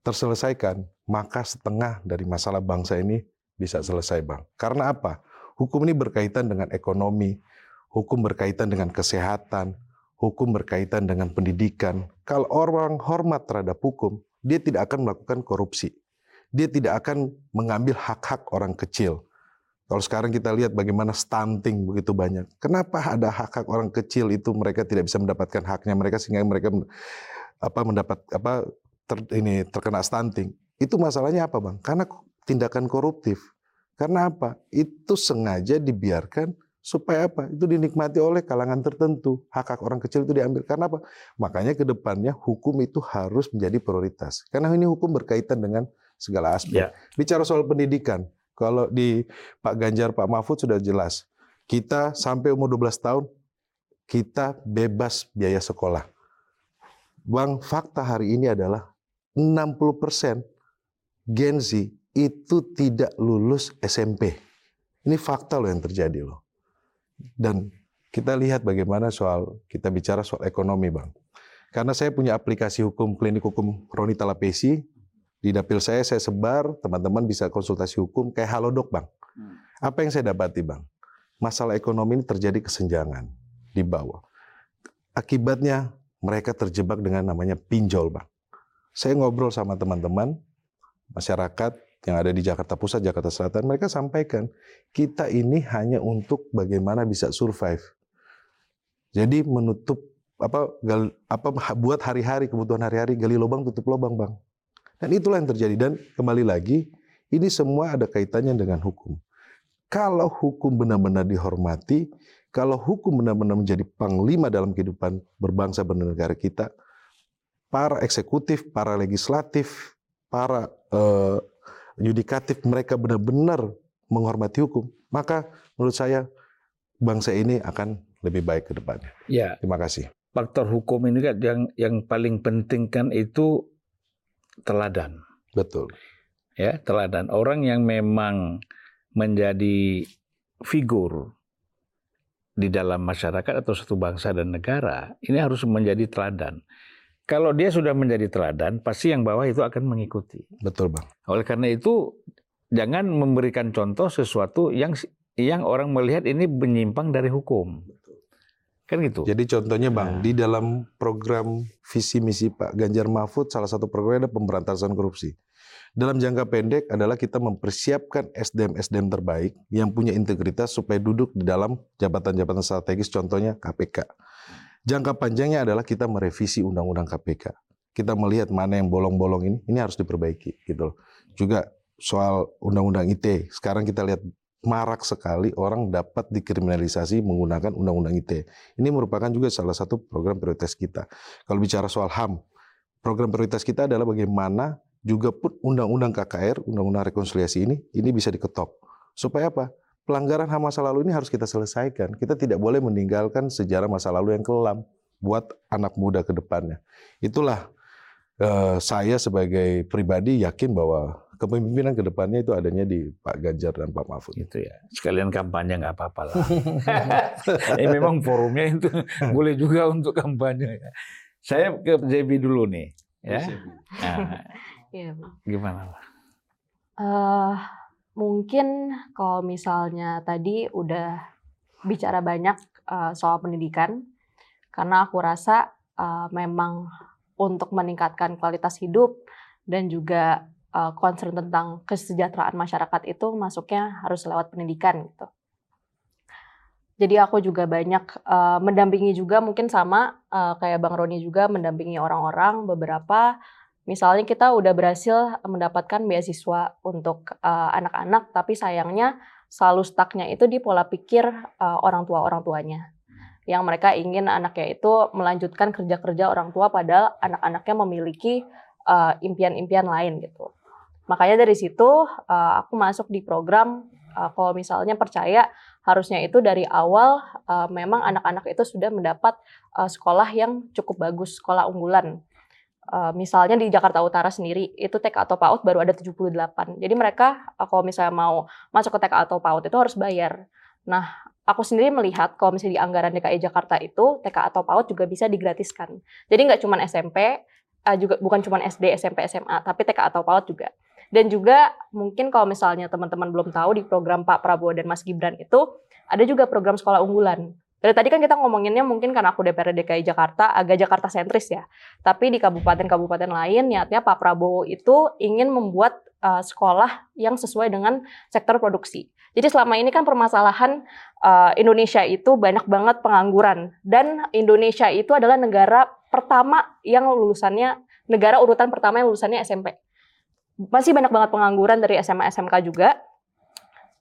terselesaikan, maka setengah dari masalah bangsa ini bisa selesai, Bang. Karena apa? Hukum ini berkaitan dengan ekonomi, hukum berkaitan dengan kesehatan, hukum berkaitan dengan pendidikan. Kalau orang hormat terhadap hukum, dia tidak akan melakukan korupsi. Dia tidak akan mengambil hak-hak orang kecil. Kalau sekarang kita lihat bagaimana stunting begitu banyak. Kenapa ada hak-hak orang kecil itu mereka tidak bisa mendapatkan haknya mereka sehingga mereka apa mendapat apa ter, ini terkena stunting. Itu masalahnya apa, Bang? Karena tindakan koruptif. Karena apa? Itu sengaja dibiarkan supaya apa? Itu dinikmati oleh kalangan tertentu. Hak-hak orang kecil itu diambil. Karena apa? Makanya ke depannya hukum itu harus menjadi prioritas. Karena ini hukum berkaitan dengan segala aspek. Ya. Bicara soal pendidikan, kalau di Pak Ganjar, Pak Mahfud sudah jelas. Kita sampai umur 12 tahun, kita bebas biaya sekolah. Bang, fakta hari ini adalah 60% Gen Z itu tidak lulus SMP. Ini fakta loh yang terjadi loh. Dan kita lihat bagaimana soal, kita bicara soal ekonomi Bang. Karena saya punya aplikasi hukum, klinik hukum Roni Talapesi, di dapil saya saya sebar, teman-teman bisa konsultasi hukum kayak Halodoc, Bang. Hmm. Apa yang saya dapati, Bang? Masalah ekonomi ini terjadi kesenjangan di bawah. Akibatnya mereka terjebak dengan namanya pinjol, Bang. Saya ngobrol sama teman-teman masyarakat yang ada di Jakarta Pusat, Jakarta Selatan, mereka sampaikan kita ini hanya untuk bagaimana bisa survive. Jadi menutup apa gal, apa buat hari-hari kebutuhan hari-hari gali lubang tutup lubang, Bang. Dan itulah yang terjadi. Dan kembali lagi, ini semua ada kaitannya dengan hukum. Kalau hukum benar-benar dihormati, kalau hukum benar-benar menjadi panglima dalam kehidupan berbangsa bernegara kita, para eksekutif, para legislatif, para uh, yudikatif mereka benar-benar menghormati hukum, maka menurut saya bangsa ini akan lebih baik ke depannya. Ya. Terima kasih. Faktor hukum ini kan yang yang paling penting kan itu teladan. Betul. Ya, teladan. Orang yang memang menjadi figur di dalam masyarakat atau satu bangsa dan negara, ini harus menjadi teladan. Kalau dia sudah menjadi teladan, pasti yang bawah itu akan mengikuti. Betul, Bang. Oleh karena itu, jangan memberikan contoh sesuatu yang yang orang melihat ini menyimpang dari hukum. Kan gitu. Jadi contohnya Bang, nah. di dalam program visi misi Pak Ganjar Mahfud salah satu program ada pemberantasan korupsi. Dalam jangka pendek adalah kita mempersiapkan SDM-SDM terbaik yang punya integritas supaya duduk di dalam jabatan-jabatan strategis contohnya KPK. Jangka panjangnya adalah kita merevisi undang-undang KPK. Kita melihat mana yang bolong-bolong ini, ini harus diperbaiki gitu loh. Juga soal undang-undang ITE, sekarang kita lihat marak sekali orang dapat dikriminalisasi menggunakan undang-undang ITE. Ini merupakan juga salah satu program prioritas kita. Kalau bicara soal HAM, program prioritas kita adalah bagaimana juga pun undang-undang KKR, undang-undang rekonsiliasi ini, ini bisa diketok. Supaya apa? Pelanggaran HAM masa lalu ini harus kita selesaikan. Kita tidak boleh meninggalkan sejarah masa lalu yang kelam buat anak muda ke depannya. Itulah uh, saya sebagai pribadi yakin bahwa kepemimpinan ke depannya itu adanya di Pak Ganjar dan Pak Mahfud. Itu ya. Sekalian kampanye nggak apa-apa lah. Ini memang forumnya itu boleh juga untuk kampanye. Saya ke JB dulu nih. Ya. Nah, ya, gimana Pak? Uh, mungkin kalau misalnya tadi udah bicara banyak uh, soal pendidikan, karena aku rasa uh, memang untuk meningkatkan kualitas hidup dan juga uh, concern tentang kesejahteraan masyarakat itu masuknya harus lewat pendidikan gitu. Jadi aku juga banyak uh, mendampingi juga mungkin sama uh, kayak Bang Roni juga mendampingi orang-orang beberapa misalnya kita udah berhasil mendapatkan beasiswa untuk anak-anak uh, tapi sayangnya selalu stucknya itu di pola pikir uh, orang tua orang tuanya yang mereka ingin anaknya itu melanjutkan kerja-kerja orang tua padahal anak-anaknya memiliki impian-impian uh, lain gitu. Makanya dari situ uh, aku masuk di program uh, kalau misalnya percaya harusnya itu dari awal uh, memang anak-anak itu sudah mendapat uh, sekolah yang cukup bagus, sekolah unggulan. Uh, misalnya di Jakarta Utara sendiri itu TK atau PAUD baru ada 78. Jadi mereka uh, kalau misalnya mau masuk ke TK atau PAUD itu harus bayar. Nah, aku sendiri melihat kalau misalnya di anggaran DKI Jakarta itu TK atau PAUD juga bisa digratiskan. Jadi nggak cuma SMP, uh, juga bukan cuma SD, SMP, SMA, tapi TK atau PAUD juga. Dan juga mungkin kalau misalnya teman-teman belum tahu di program Pak Prabowo dan Mas Gibran itu ada juga program sekolah unggulan. Dari tadi kan kita ngomonginnya mungkin karena aku DPRD DKI Jakarta agak Jakarta sentris ya. Tapi di kabupaten-kabupaten lain niatnya Pak Prabowo itu ingin membuat uh, sekolah yang sesuai dengan sektor produksi. Jadi selama ini kan permasalahan uh, Indonesia itu banyak banget pengangguran dan Indonesia itu adalah negara pertama yang lulusannya negara urutan pertama yang lulusannya SMP. Masih banyak banget pengangguran dari SMA SMK juga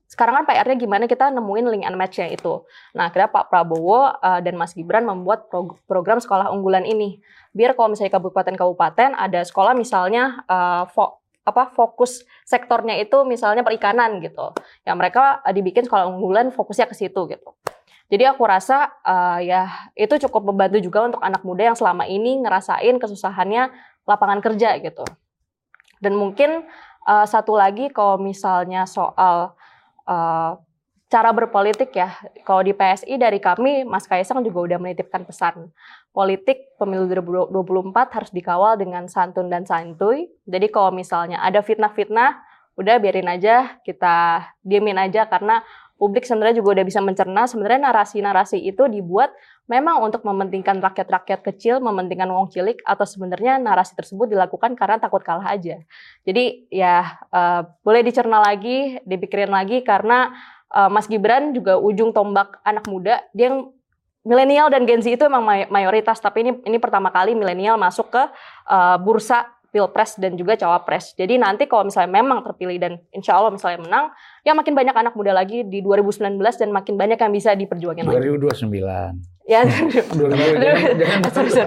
sekarang kan PR-nya gimana kita nemuin link and match-nya itu. Nah, kira Pak Prabowo uh, dan Mas Gibran membuat pro program sekolah unggulan ini. Biar kalau misalnya kabupaten-kabupaten ada sekolah misalnya uh, fo apa fokus sektornya itu misalnya perikanan gitu. Ya mereka uh, dibikin sekolah unggulan fokusnya ke situ gitu. Jadi aku rasa uh, ya itu cukup membantu juga untuk anak muda yang selama ini ngerasain kesusahannya lapangan kerja gitu. Dan mungkin uh, satu lagi kalau misalnya soal uh, cara berpolitik ya. Kalau di PSI dari kami, Mas Kaisang juga udah menitipkan pesan. Politik pemilu 2024 harus dikawal dengan santun dan santuy. Jadi kalau misalnya ada fitnah-fitnah, udah biarin aja, kita diemin aja karena publik sebenarnya juga udah bisa mencerna sebenarnya narasi-narasi itu dibuat memang untuk mementingkan rakyat-rakyat kecil, mementingkan wong cilik atau sebenarnya narasi tersebut dilakukan karena takut kalah aja. Jadi ya uh, boleh dicerna lagi, dipikirin lagi karena uh, Mas Gibran juga ujung tombak anak muda, dia yang milenial dan Gen Z itu emang mayoritas, tapi ini ini pertama kali milenial masuk ke uh, bursa pilpres dan juga cawapres. Jadi nanti kalau misalnya memang terpilih dan insya Allah misalnya menang, ya makin banyak anak muda lagi di 2019 dan makin banyak yang bisa diperjuangkan 2029. lagi. Ya,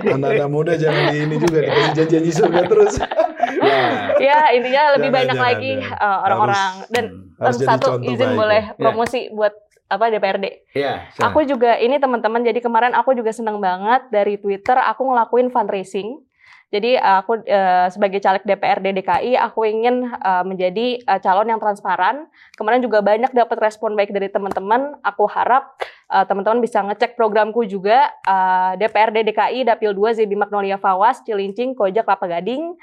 anak-anak muda jangan di ini juga dikasih janji-janji surga terus. ya. ya intinya lebih jangan, banyak jangan, lagi uh, orang-orang dan harus satu izin baik. boleh ya. promosi buat apa DPRD. Iya. Aku juga ini teman-teman jadi kemarin aku juga senang banget dari Twitter aku ngelakuin fundraising jadi aku uh, sebagai caleg DPRD DKI aku ingin uh, menjadi uh, calon yang transparan. Kemarin juga banyak dapat respon baik dari teman-teman. Aku harap uh, teman-teman bisa ngecek programku juga uh, DPRD DKI Dapil 2 Zebi Magnolia Fawas Cilincing Kojak Kelapa Gading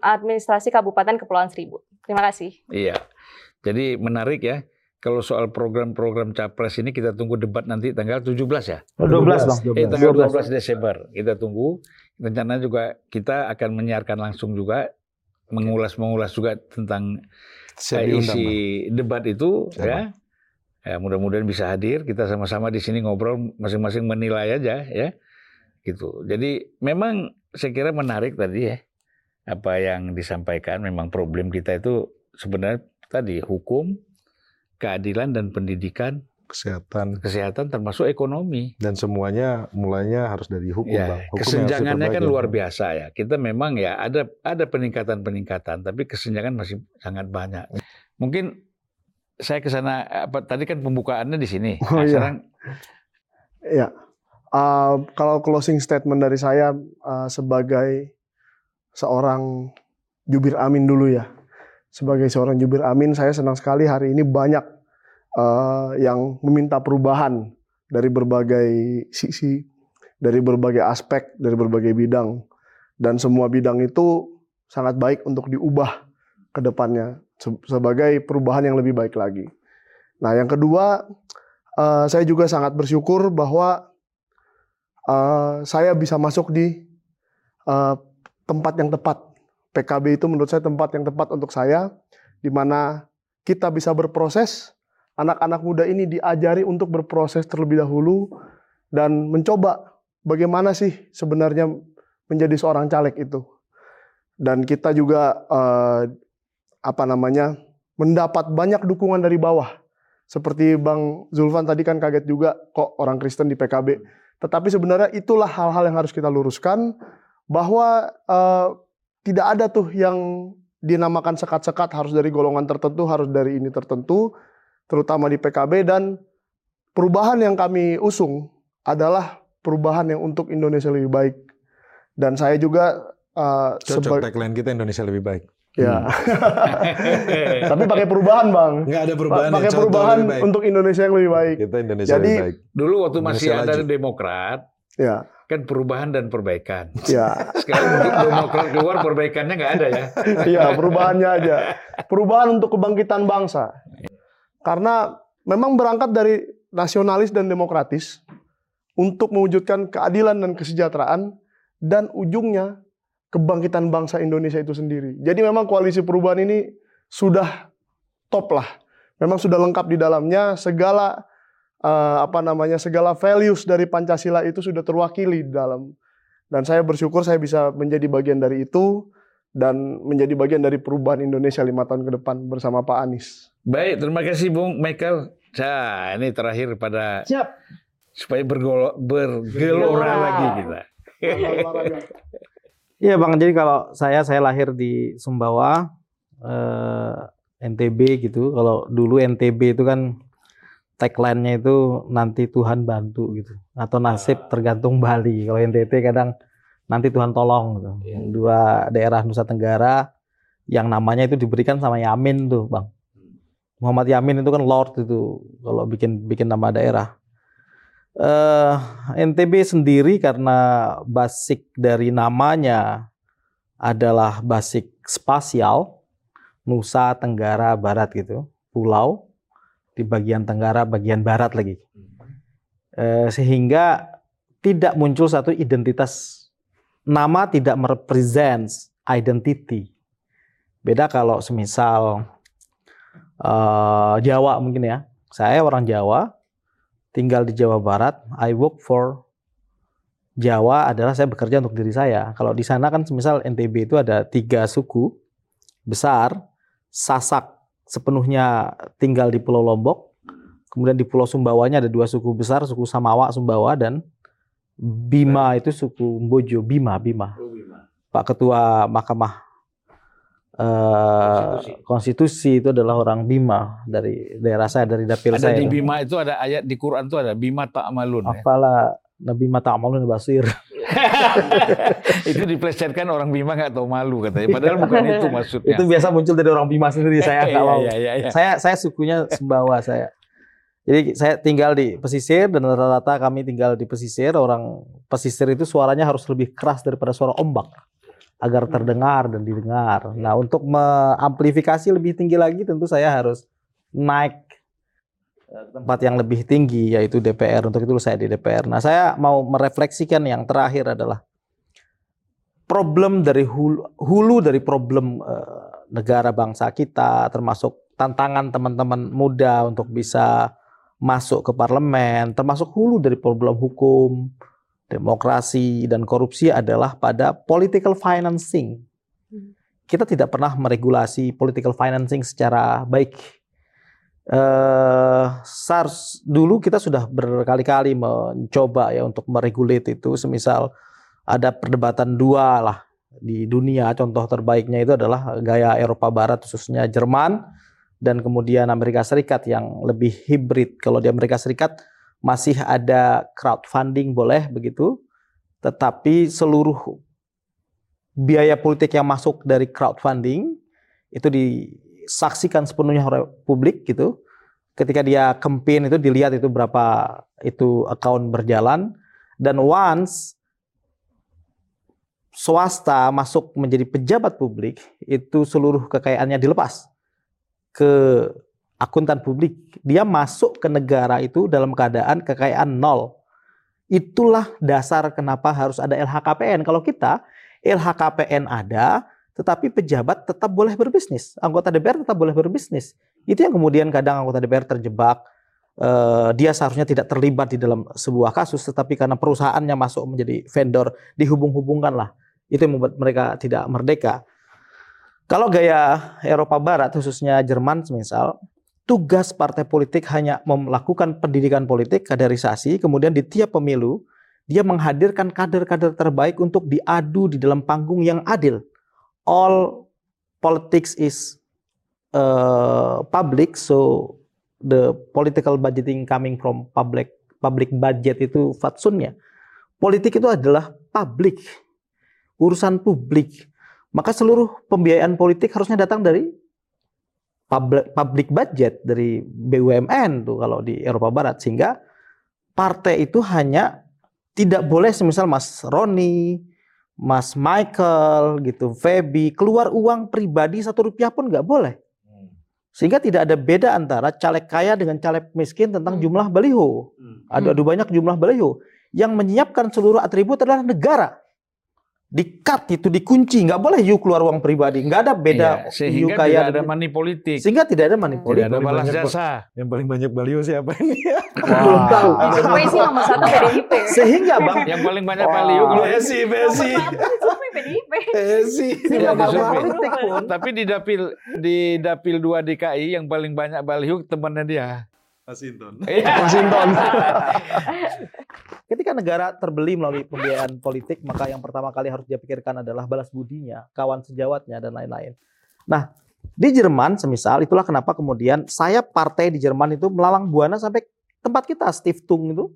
Administrasi Kabupaten Kepulauan Seribu. Terima kasih. Iya. Jadi menarik ya kalau soal program-program capres ini kita tunggu debat nanti tanggal 17 ya? 12, 12 Bang. Eh, tanggal 12 Desember. Kita tunggu. Rencana juga kita akan menyiarkan langsung juga mengulas-mengulas juga tentang uh, isi debat itu Siapa? ya. Ya, mudah-mudahan bisa hadir. Kita sama-sama di sini ngobrol masing-masing menilai aja ya. Gitu. Jadi memang saya kira menarik tadi ya apa yang disampaikan memang problem kita itu sebenarnya tadi hukum keadilan dan pendidikan, kesehatan, kesehatan termasuk ekonomi. Dan semuanya mulainya harus dari hukum, ya, Bang. Hukum kesenjangannya kan luar biasa ya. Kita memang ya ada ada peningkatan-peningkatan, tapi kesenjangan masih sangat banyak. Mungkin saya ke sana apa tadi kan pembukaannya di sini. Oh, nah, iya. sekarang ya. Uh, kalau closing statement dari saya uh, sebagai seorang jubir amin dulu ya sebagai seorang jubir amin, saya senang sekali hari ini banyak uh, yang meminta perubahan dari berbagai sisi, dari berbagai aspek, dari berbagai bidang. Dan semua bidang itu sangat baik untuk diubah ke depannya sebagai perubahan yang lebih baik lagi. Nah, yang kedua, uh, saya juga sangat bersyukur bahwa uh, saya bisa masuk di uh, tempat yang tepat PKB itu menurut saya tempat yang tepat untuk saya, di mana kita bisa berproses, anak-anak muda ini diajari untuk berproses terlebih dahulu, dan mencoba bagaimana sih sebenarnya menjadi seorang caleg itu. Dan kita juga eh, apa namanya mendapat banyak dukungan dari bawah. Seperti Bang Zulfan tadi kan kaget juga kok orang Kristen di PKB. Tetapi sebenarnya itulah hal-hal yang harus kita luruskan bahwa eh, tidak ada tuh yang dinamakan sekat-sekat harus dari golongan tertentu, harus dari ini tertentu, terutama di PKB dan perubahan yang kami usung adalah perubahan yang untuk Indonesia lebih baik. Dan saya juga uh, Cocok tagline kita Indonesia lebih baik. ya. Tapi pakai perubahan, Bang. Nggak ada perubahan. pakai contoh perubahan lebih baik. untuk Indonesia yang lebih baik. kita Indonesia Jadi- lebih baik. Dulu waktu masih Indonesia ada laju. Demokrat, Ya, kan perubahan dan perbaikan. ya. Sekarang Demokrat keluar perbaikannya nggak ada ya. Iya, perubahannya aja. Perubahan untuk kebangkitan bangsa. Karena memang berangkat dari nasionalis dan demokratis untuk mewujudkan keadilan dan kesejahteraan dan ujungnya kebangkitan bangsa Indonesia itu sendiri. Jadi memang koalisi perubahan ini sudah top lah. Memang sudah lengkap di dalamnya segala eh, apa namanya segala values dari Pancasila itu sudah terwakili di dalam. Dan saya bersyukur saya bisa menjadi bagian dari itu dan menjadi bagian dari perubahan Indonesia lima tahun ke depan bersama Pak Anies. Baik, terima kasih Bung Michael. Nah, ini terakhir pada Siap. supaya bergolo, bergelora Gelora. lagi kita. Iya bang, jadi kalau saya saya lahir di Sumbawa, eh, NTB gitu. Kalau dulu NTB itu kan tagline-nya itu nanti Tuhan bantu gitu, atau nasib tergantung Bali. Kalau NTT kadang nanti Tuhan tolong gitu. Dua daerah Nusa Tenggara yang namanya itu diberikan sama Yamin tuh bang. Muhammad Yamin itu kan Lord itu kalau bikin bikin nama daerah. eh NTB sendiri karena basic dari namanya adalah basic spasial Nusa Tenggara Barat gitu, pulau di bagian tenggara, bagian barat lagi. Eh, sehingga tidak muncul satu identitas nama tidak merepresent identity. Beda kalau semisal eh, Jawa mungkin ya. Saya orang Jawa, tinggal di Jawa Barat, I work for Jawa adalah saya bekerja untuk diri saya. Kalau di sana kan semisal NTB itu ada tiga suku besar, Sasak sepenuhnya tinggal di Pulau Lombok, kemudian di Pulau Sumbawanya ada dua suku besar, suku Samawa, Sumbawa dan Bima itu suku Bojo, Bima, Bima. Pak Ketua Mahkamah eh, Konstitusi. itu adalah orang Bima dari daerah saya, dari dapil Ada saya. di itu. Bima itu ada ayat di Quran itu ada Bima ta'malun. ya. Apalah Nabi Mata Amalun Basir. itu diplesetkan orang Bima nggak tahu malu katanya. Padahal bukan itu maksudnya. Itu biasa muncul dari orang Bima sendiri. Saya nggak Iya, mau. iya, iya, iya. Saya saya sukunya Sumbawa saya. Jadi saya tinggal di pesisir dan rata-rata kami tinggal di pesisir. Orang pesisir itu suaranya harus lebih keras daripada suara ombak agar terdengar dan didengar. Nah untuk mengamplifikasi lebih tinggi lagi tentu saya harus naik eh, tempat yang lebih tinggi yaitu DPR. Untuk itu saya di DPR. Nah saya mau merefleksikan yang terakhir adalah problem dari hulu, hulu dari problem eh, negara bangsa kita termasuk tantangan teman-teman muda untuk bisa masuk ke parlemen termasuk hulu dari problem hukum demokrasi dan korupsi adalah pada political financing. Kita tidak pernah meregulasi political financing secara baik. Eh SARS dulu kita sudah berkali-kali mencoba ya untuk meregulate itu. Semisal ada perdebatan dua lah di dunia. Contoh terbaiknya itu adalah gaya Eropa Barat khususnya Jerman dan kemudian Amerika Serikat yang lebih hibrid. Kalau di Amerika Serikat masih ada crowdfunding boleh begitu. Tetapi seluruh biaya politik yang masuk dari crowdfunding itu disaksikan sepenuhnya oleh publik gitu. Ketika dia campaign itu dilihat itu berapa itu account berjalan. Dan once swasta masuk menjadi pejabat publik itu seluruh kekayaannya dilepas ke akuntan publik dia masuk ke negara itu dalam keadaan kekayaan nol. Itulah dasar kenapa harus ada LHKPN kalau kita LHKPN ada tetapi pejabat tetap boleh berbisnis. Anggota DPR tetap boleh berbisnis. Itu yang kemudian kadang anggota DPR terjebak. Eh, dia seharusnya tidak terlibat di dalam sebuah kasus tetapi karena perusahaannya masuk menjadi vendor dihubung-hubungkan lah. Itu yang membuat mereka tidak merdeka. Kalau gaya Eropa Barat khususnya Jerman misal tugas partai politik hanya melakukan pendidikan politik kaderisasi kemudian di tiap pemilu dia menghadirkan kader-kader terbaik untuk diadu di dalam panggung yang adil all politics is uh, public, so the political budgeting coming from public public budget itu fatsunnya. Politik itu adalah publik, urusan publik. Maka seluruh pembiayaan politik harusnya datang dari public, public budget dari BUMN tuh kalau di Eropa Barat sehingga partai itu hanya tidak boleh semisal Mas Roni, Mas Michael gitu, Feby keluar uang pribadi satu rupiah pun nggak boleh. Sehingga tidak ada beda antara caleg kaya dengan caleg miskin tentang Hmm. jumlah baliho. Ada, ada banyak jumlah baliho. Yang menyiapkan seluruh atribut adalah negara. Di-cut itu dikunci, nggak boleh you keluar uang pribadi, nggak ada beda Iya, you sehingga kaya tidak ada dengan- money politik, sehingga tidak ada money tidak politik. ada Paling balas banyak, jasa. Yang paling banyak baliho siapa ini? Belum tahu. Sih nomor satu PDIP. Sehingga bang, Yang paling banyak value kalau Besi, Besi, PDIP. Besi. Iya, politik pun tapi di dapil di dapil 2 DKI yang paling banyak baliho temannya dia. Masinton. Iya. Washington. Ketika negara terbeli melalui pembiayaan politik, maka yang pertama kali harus dia pikirkan adalah balas budinya, kawan sejawatnya, dan lain-lain. Nah, di Jerman, semisal, itulah kenapa kemudian saya partai di Jerman itu melalang buana sampai tempat kita, Stiftung itu,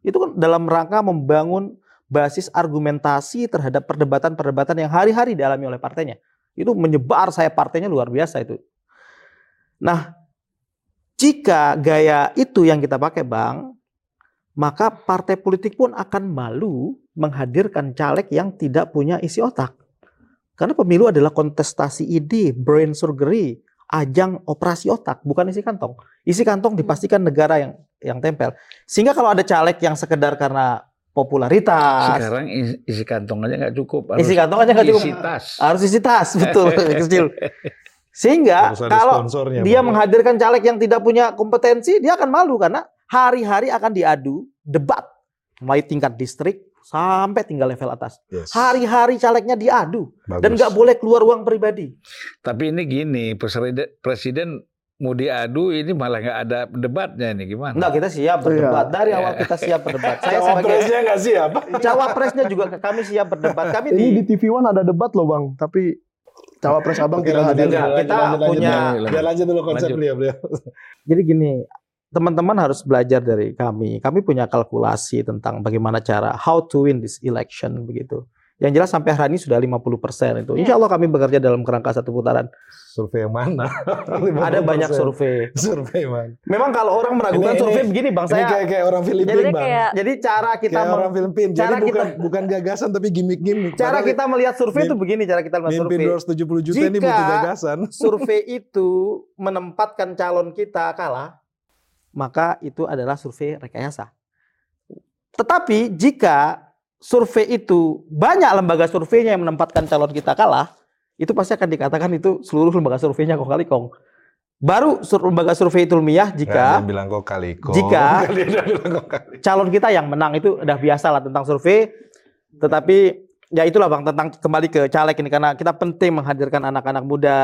itu kan dalam rangka membangun basis argumentasi terhadap perdebatan-perdebatan yang hari-hari dialami oleh partainya. Itu menyebar saya partainya luar biasa itu. Nah, jika gaya itu yang kita pakai, Bang, maka partai politik pun akan malu menghadirkan caleg yang tidak punya isi otak. Karena pemilu adalah kontestasi ide, brain surgery, ajang operasi otak, bukan isi kantong. Isi kantong dipastikan negara yang yang tempel. Sehingga kalau ada caleg yang sekedar karena popularitas, Sekarang isi, kantong aja nggak cukup. Harus isi kantong aja nggak cukup. isi tas. Harus isi tas, betul, kecil. Sehingga kalau dia Bang. menghadirkan caleg yang tidak punya kompetensi, dia akan malu karena hari-hari akan diadu debat mulai tingkat distrik sampai tinggal level atas. Yes. Hari-hari calegnya diadu Bagus. dan nggak boleh keluar uang pribadi. Tapi ini gini, presiden, presiden mau diadu ini malah nggak ada debatnya ini gimana? Enggak, kita siap berdebat. Iya. Dari awal kita siap berdebat. Saya sebagai Cawapresnya nggak siap. cawapresnya juga kami siap berdebat. Kami di Ini di TV One ada debat loh bang, tapi cawapres abang tidak hadir. Enggak, lanjut, kita lanjut, lanjut, punya- lanjut. Biar lanjut dulu konsep beliau. Jadi gini, teman-teman harus belajar dari kami. Kami punya kalkulasi tentang bagaimana cara how to win this election begitu. Yang jelas sampai hari ini sudah 50% itu. Insya Allah kami bekerja dalam kerangka satu putaran. Survei yang mana? Ada banyak 50%. survei. Survei mana? Memang kalau orang meragukan Ini- survei ini- begini Bang, Ini saya kayak kayak orang Filipin, Jadi Bang. kayak jadi cara kita Kayak orang Filipin. Jadi bukan kita- bukan gagasan tapi gimmick-gimmick. cara kita melihat survei itu begini cara kita melihat Mimpi survei. 270 juta ini Jika- butuh gagasan. survei itu menempatkan calon kita kalah, maka itu adalah survei rekayasa. Tetapi jika survei itu banyak lembaga surveinya yang menempatkan calon kita kalah, itu pasti akan dikatakan itu seluruh lembaga surveinya kong kali kong. Baru sur- lembaga survei itu ilmiah jika bilang kok kali kok. Jika- kok calon kita yang menang itu udah biasa lah tentang survei. Tetapi ya itulah bang tentang kembali ke caleg ini karena kita penting menghadirkan anak-anak muda.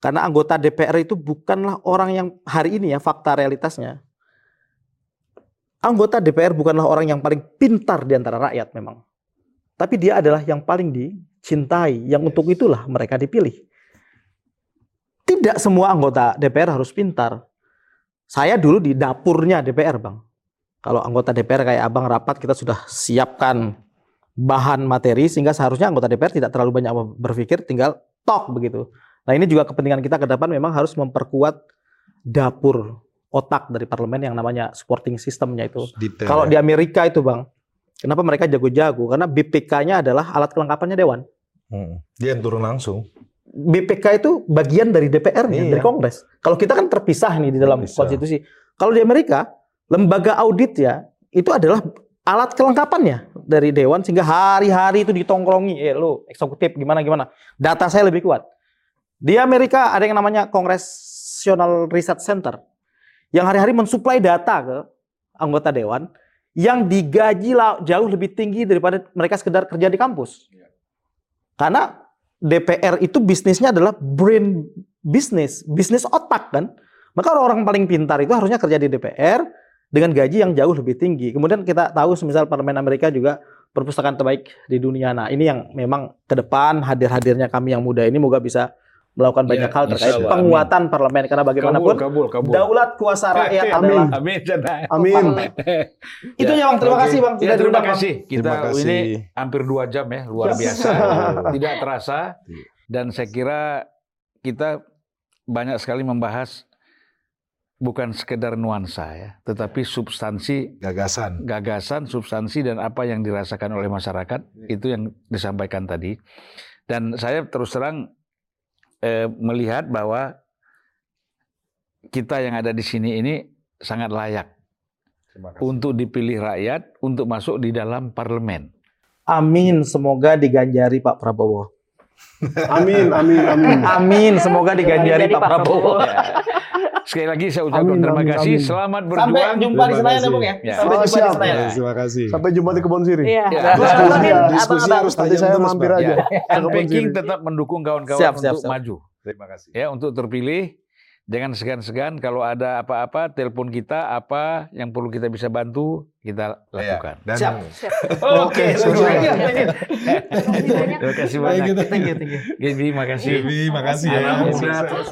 Karena anggota DPR itu bukanlah orang yang hari ini ya fakta realitasnya. Anggota DPR bukanlah orang yang paling pintar di antara rakyat memang. Tapi dia adalah yang paling dicintai, yang untuk itulah mereka dipilih. Tidak semua anggota DPR harus pintar. Saya dulu di dapurnya DPR, Bang. Kalau anggota DPR kayak Abang rapat kita sudah siapkan bahan materi sehingga seharusnya anggota DPR tidak terlalu banyak berpikir tinggal talk begitu. Nah, ini juga kepentingan kita ke depan memang harus memperkuat dapur otak dari parlemen yang namanya supporting systemnya itu. Detail Kalau ya. di Amerika itu, Bang, kenapa mereka jago-jago? Karena BPK-nya adalah alat kelengkapannya dewan. Hmm. Dia yang turun langsung. BPK itu bagian dari DPR-nya, Iya. dari Kongres. Kalau kita kan terpisah nih di dalam Terpisah. konstitusi. Kalau di Amerika, lembaga audit ya, itu adalah alat kelengkapannya dari dewan sehingga hari-hari itu ditongkrongi, eh lo eksekutif gimana gimana. Data saya lebih kuat. Di Amerika ada yang namanya Congressional Research Center yang hari-hari mensuplai data ke anggota dewan yang digaji jauh lebih tinggi daripada mereka sekedar kerja di kampus. Karena DPR itu bisnisnya adalah brain business, bisnis otak kan. Maka orang-orang paling pintar itu harusnya kerja di DPR dengan gaji yang jauh lebih tinggi. Kemudian kita tahu semisal parlemen Amerika juga perpustakaan terbaik di dunia. Nah, ini yang memang ke depan hadir-hadirnya kami yang muda ini moga bisa melakukan Ya, banyak hal terkait insya Allah. penguatan parlemen karena bagaimanapun kabul, kabul. daulat kuasa rakyat Amin. adalah Amin. Jana. Amin. itu ya Bang. Terima Oke. kasih Bang Ya, sudah terima kasih. Kita Terima kasih. ini hampir dua jam ya, luar biasa. Tidak terasa. Dan saya kira kita banyak sekali membahas bukan sekedar nuansa ya, tetapi substansi Gagasan. gagasan, substansi dan apa yang dirasakan oleh masyarakat itu yang disampaikan tadi. Dan saya terus terang eh, melihat bahwa kita yang ada di sini ini sangat layak untuk dipilih rakyat untuk masuk di dalam parlemen. Amin, semoga diganjari Pak Prabowo. Amin, amin, amin. Amin, semoga diganjari Pak Prabowo. Ya. Sekali lagi saya ucapkan Amin, terima amin, kasih. amin. Selamat Sampai berjuang. jumpa di Terima Senayan ya kasih. Bang ya. Ya. Sampai Oh, jumpa di siap. Senayan. Terima kasih. Sampai jumpa di kebun siri. Iya. Ya. Diskusi, Diskusi abang-abang. harus Nanti tajam saya mampir aja. Ya. Unpacking siri. tetap mendukung kawan-kawan Siap, siap, untuk siap. maju. Terima kasih. Ya, untuk terpilih. Jangan segan-segan kalau ada apa-apa telepon kita apa yang perlu kita bisa bantu kita lakukan. Dan Siap. Oke, thank you, thank you. Terima kasih banyak. Terima kasih banyak. Thank you, thank you. Gaby, makasih. Terima kasih ya. Anak muda terus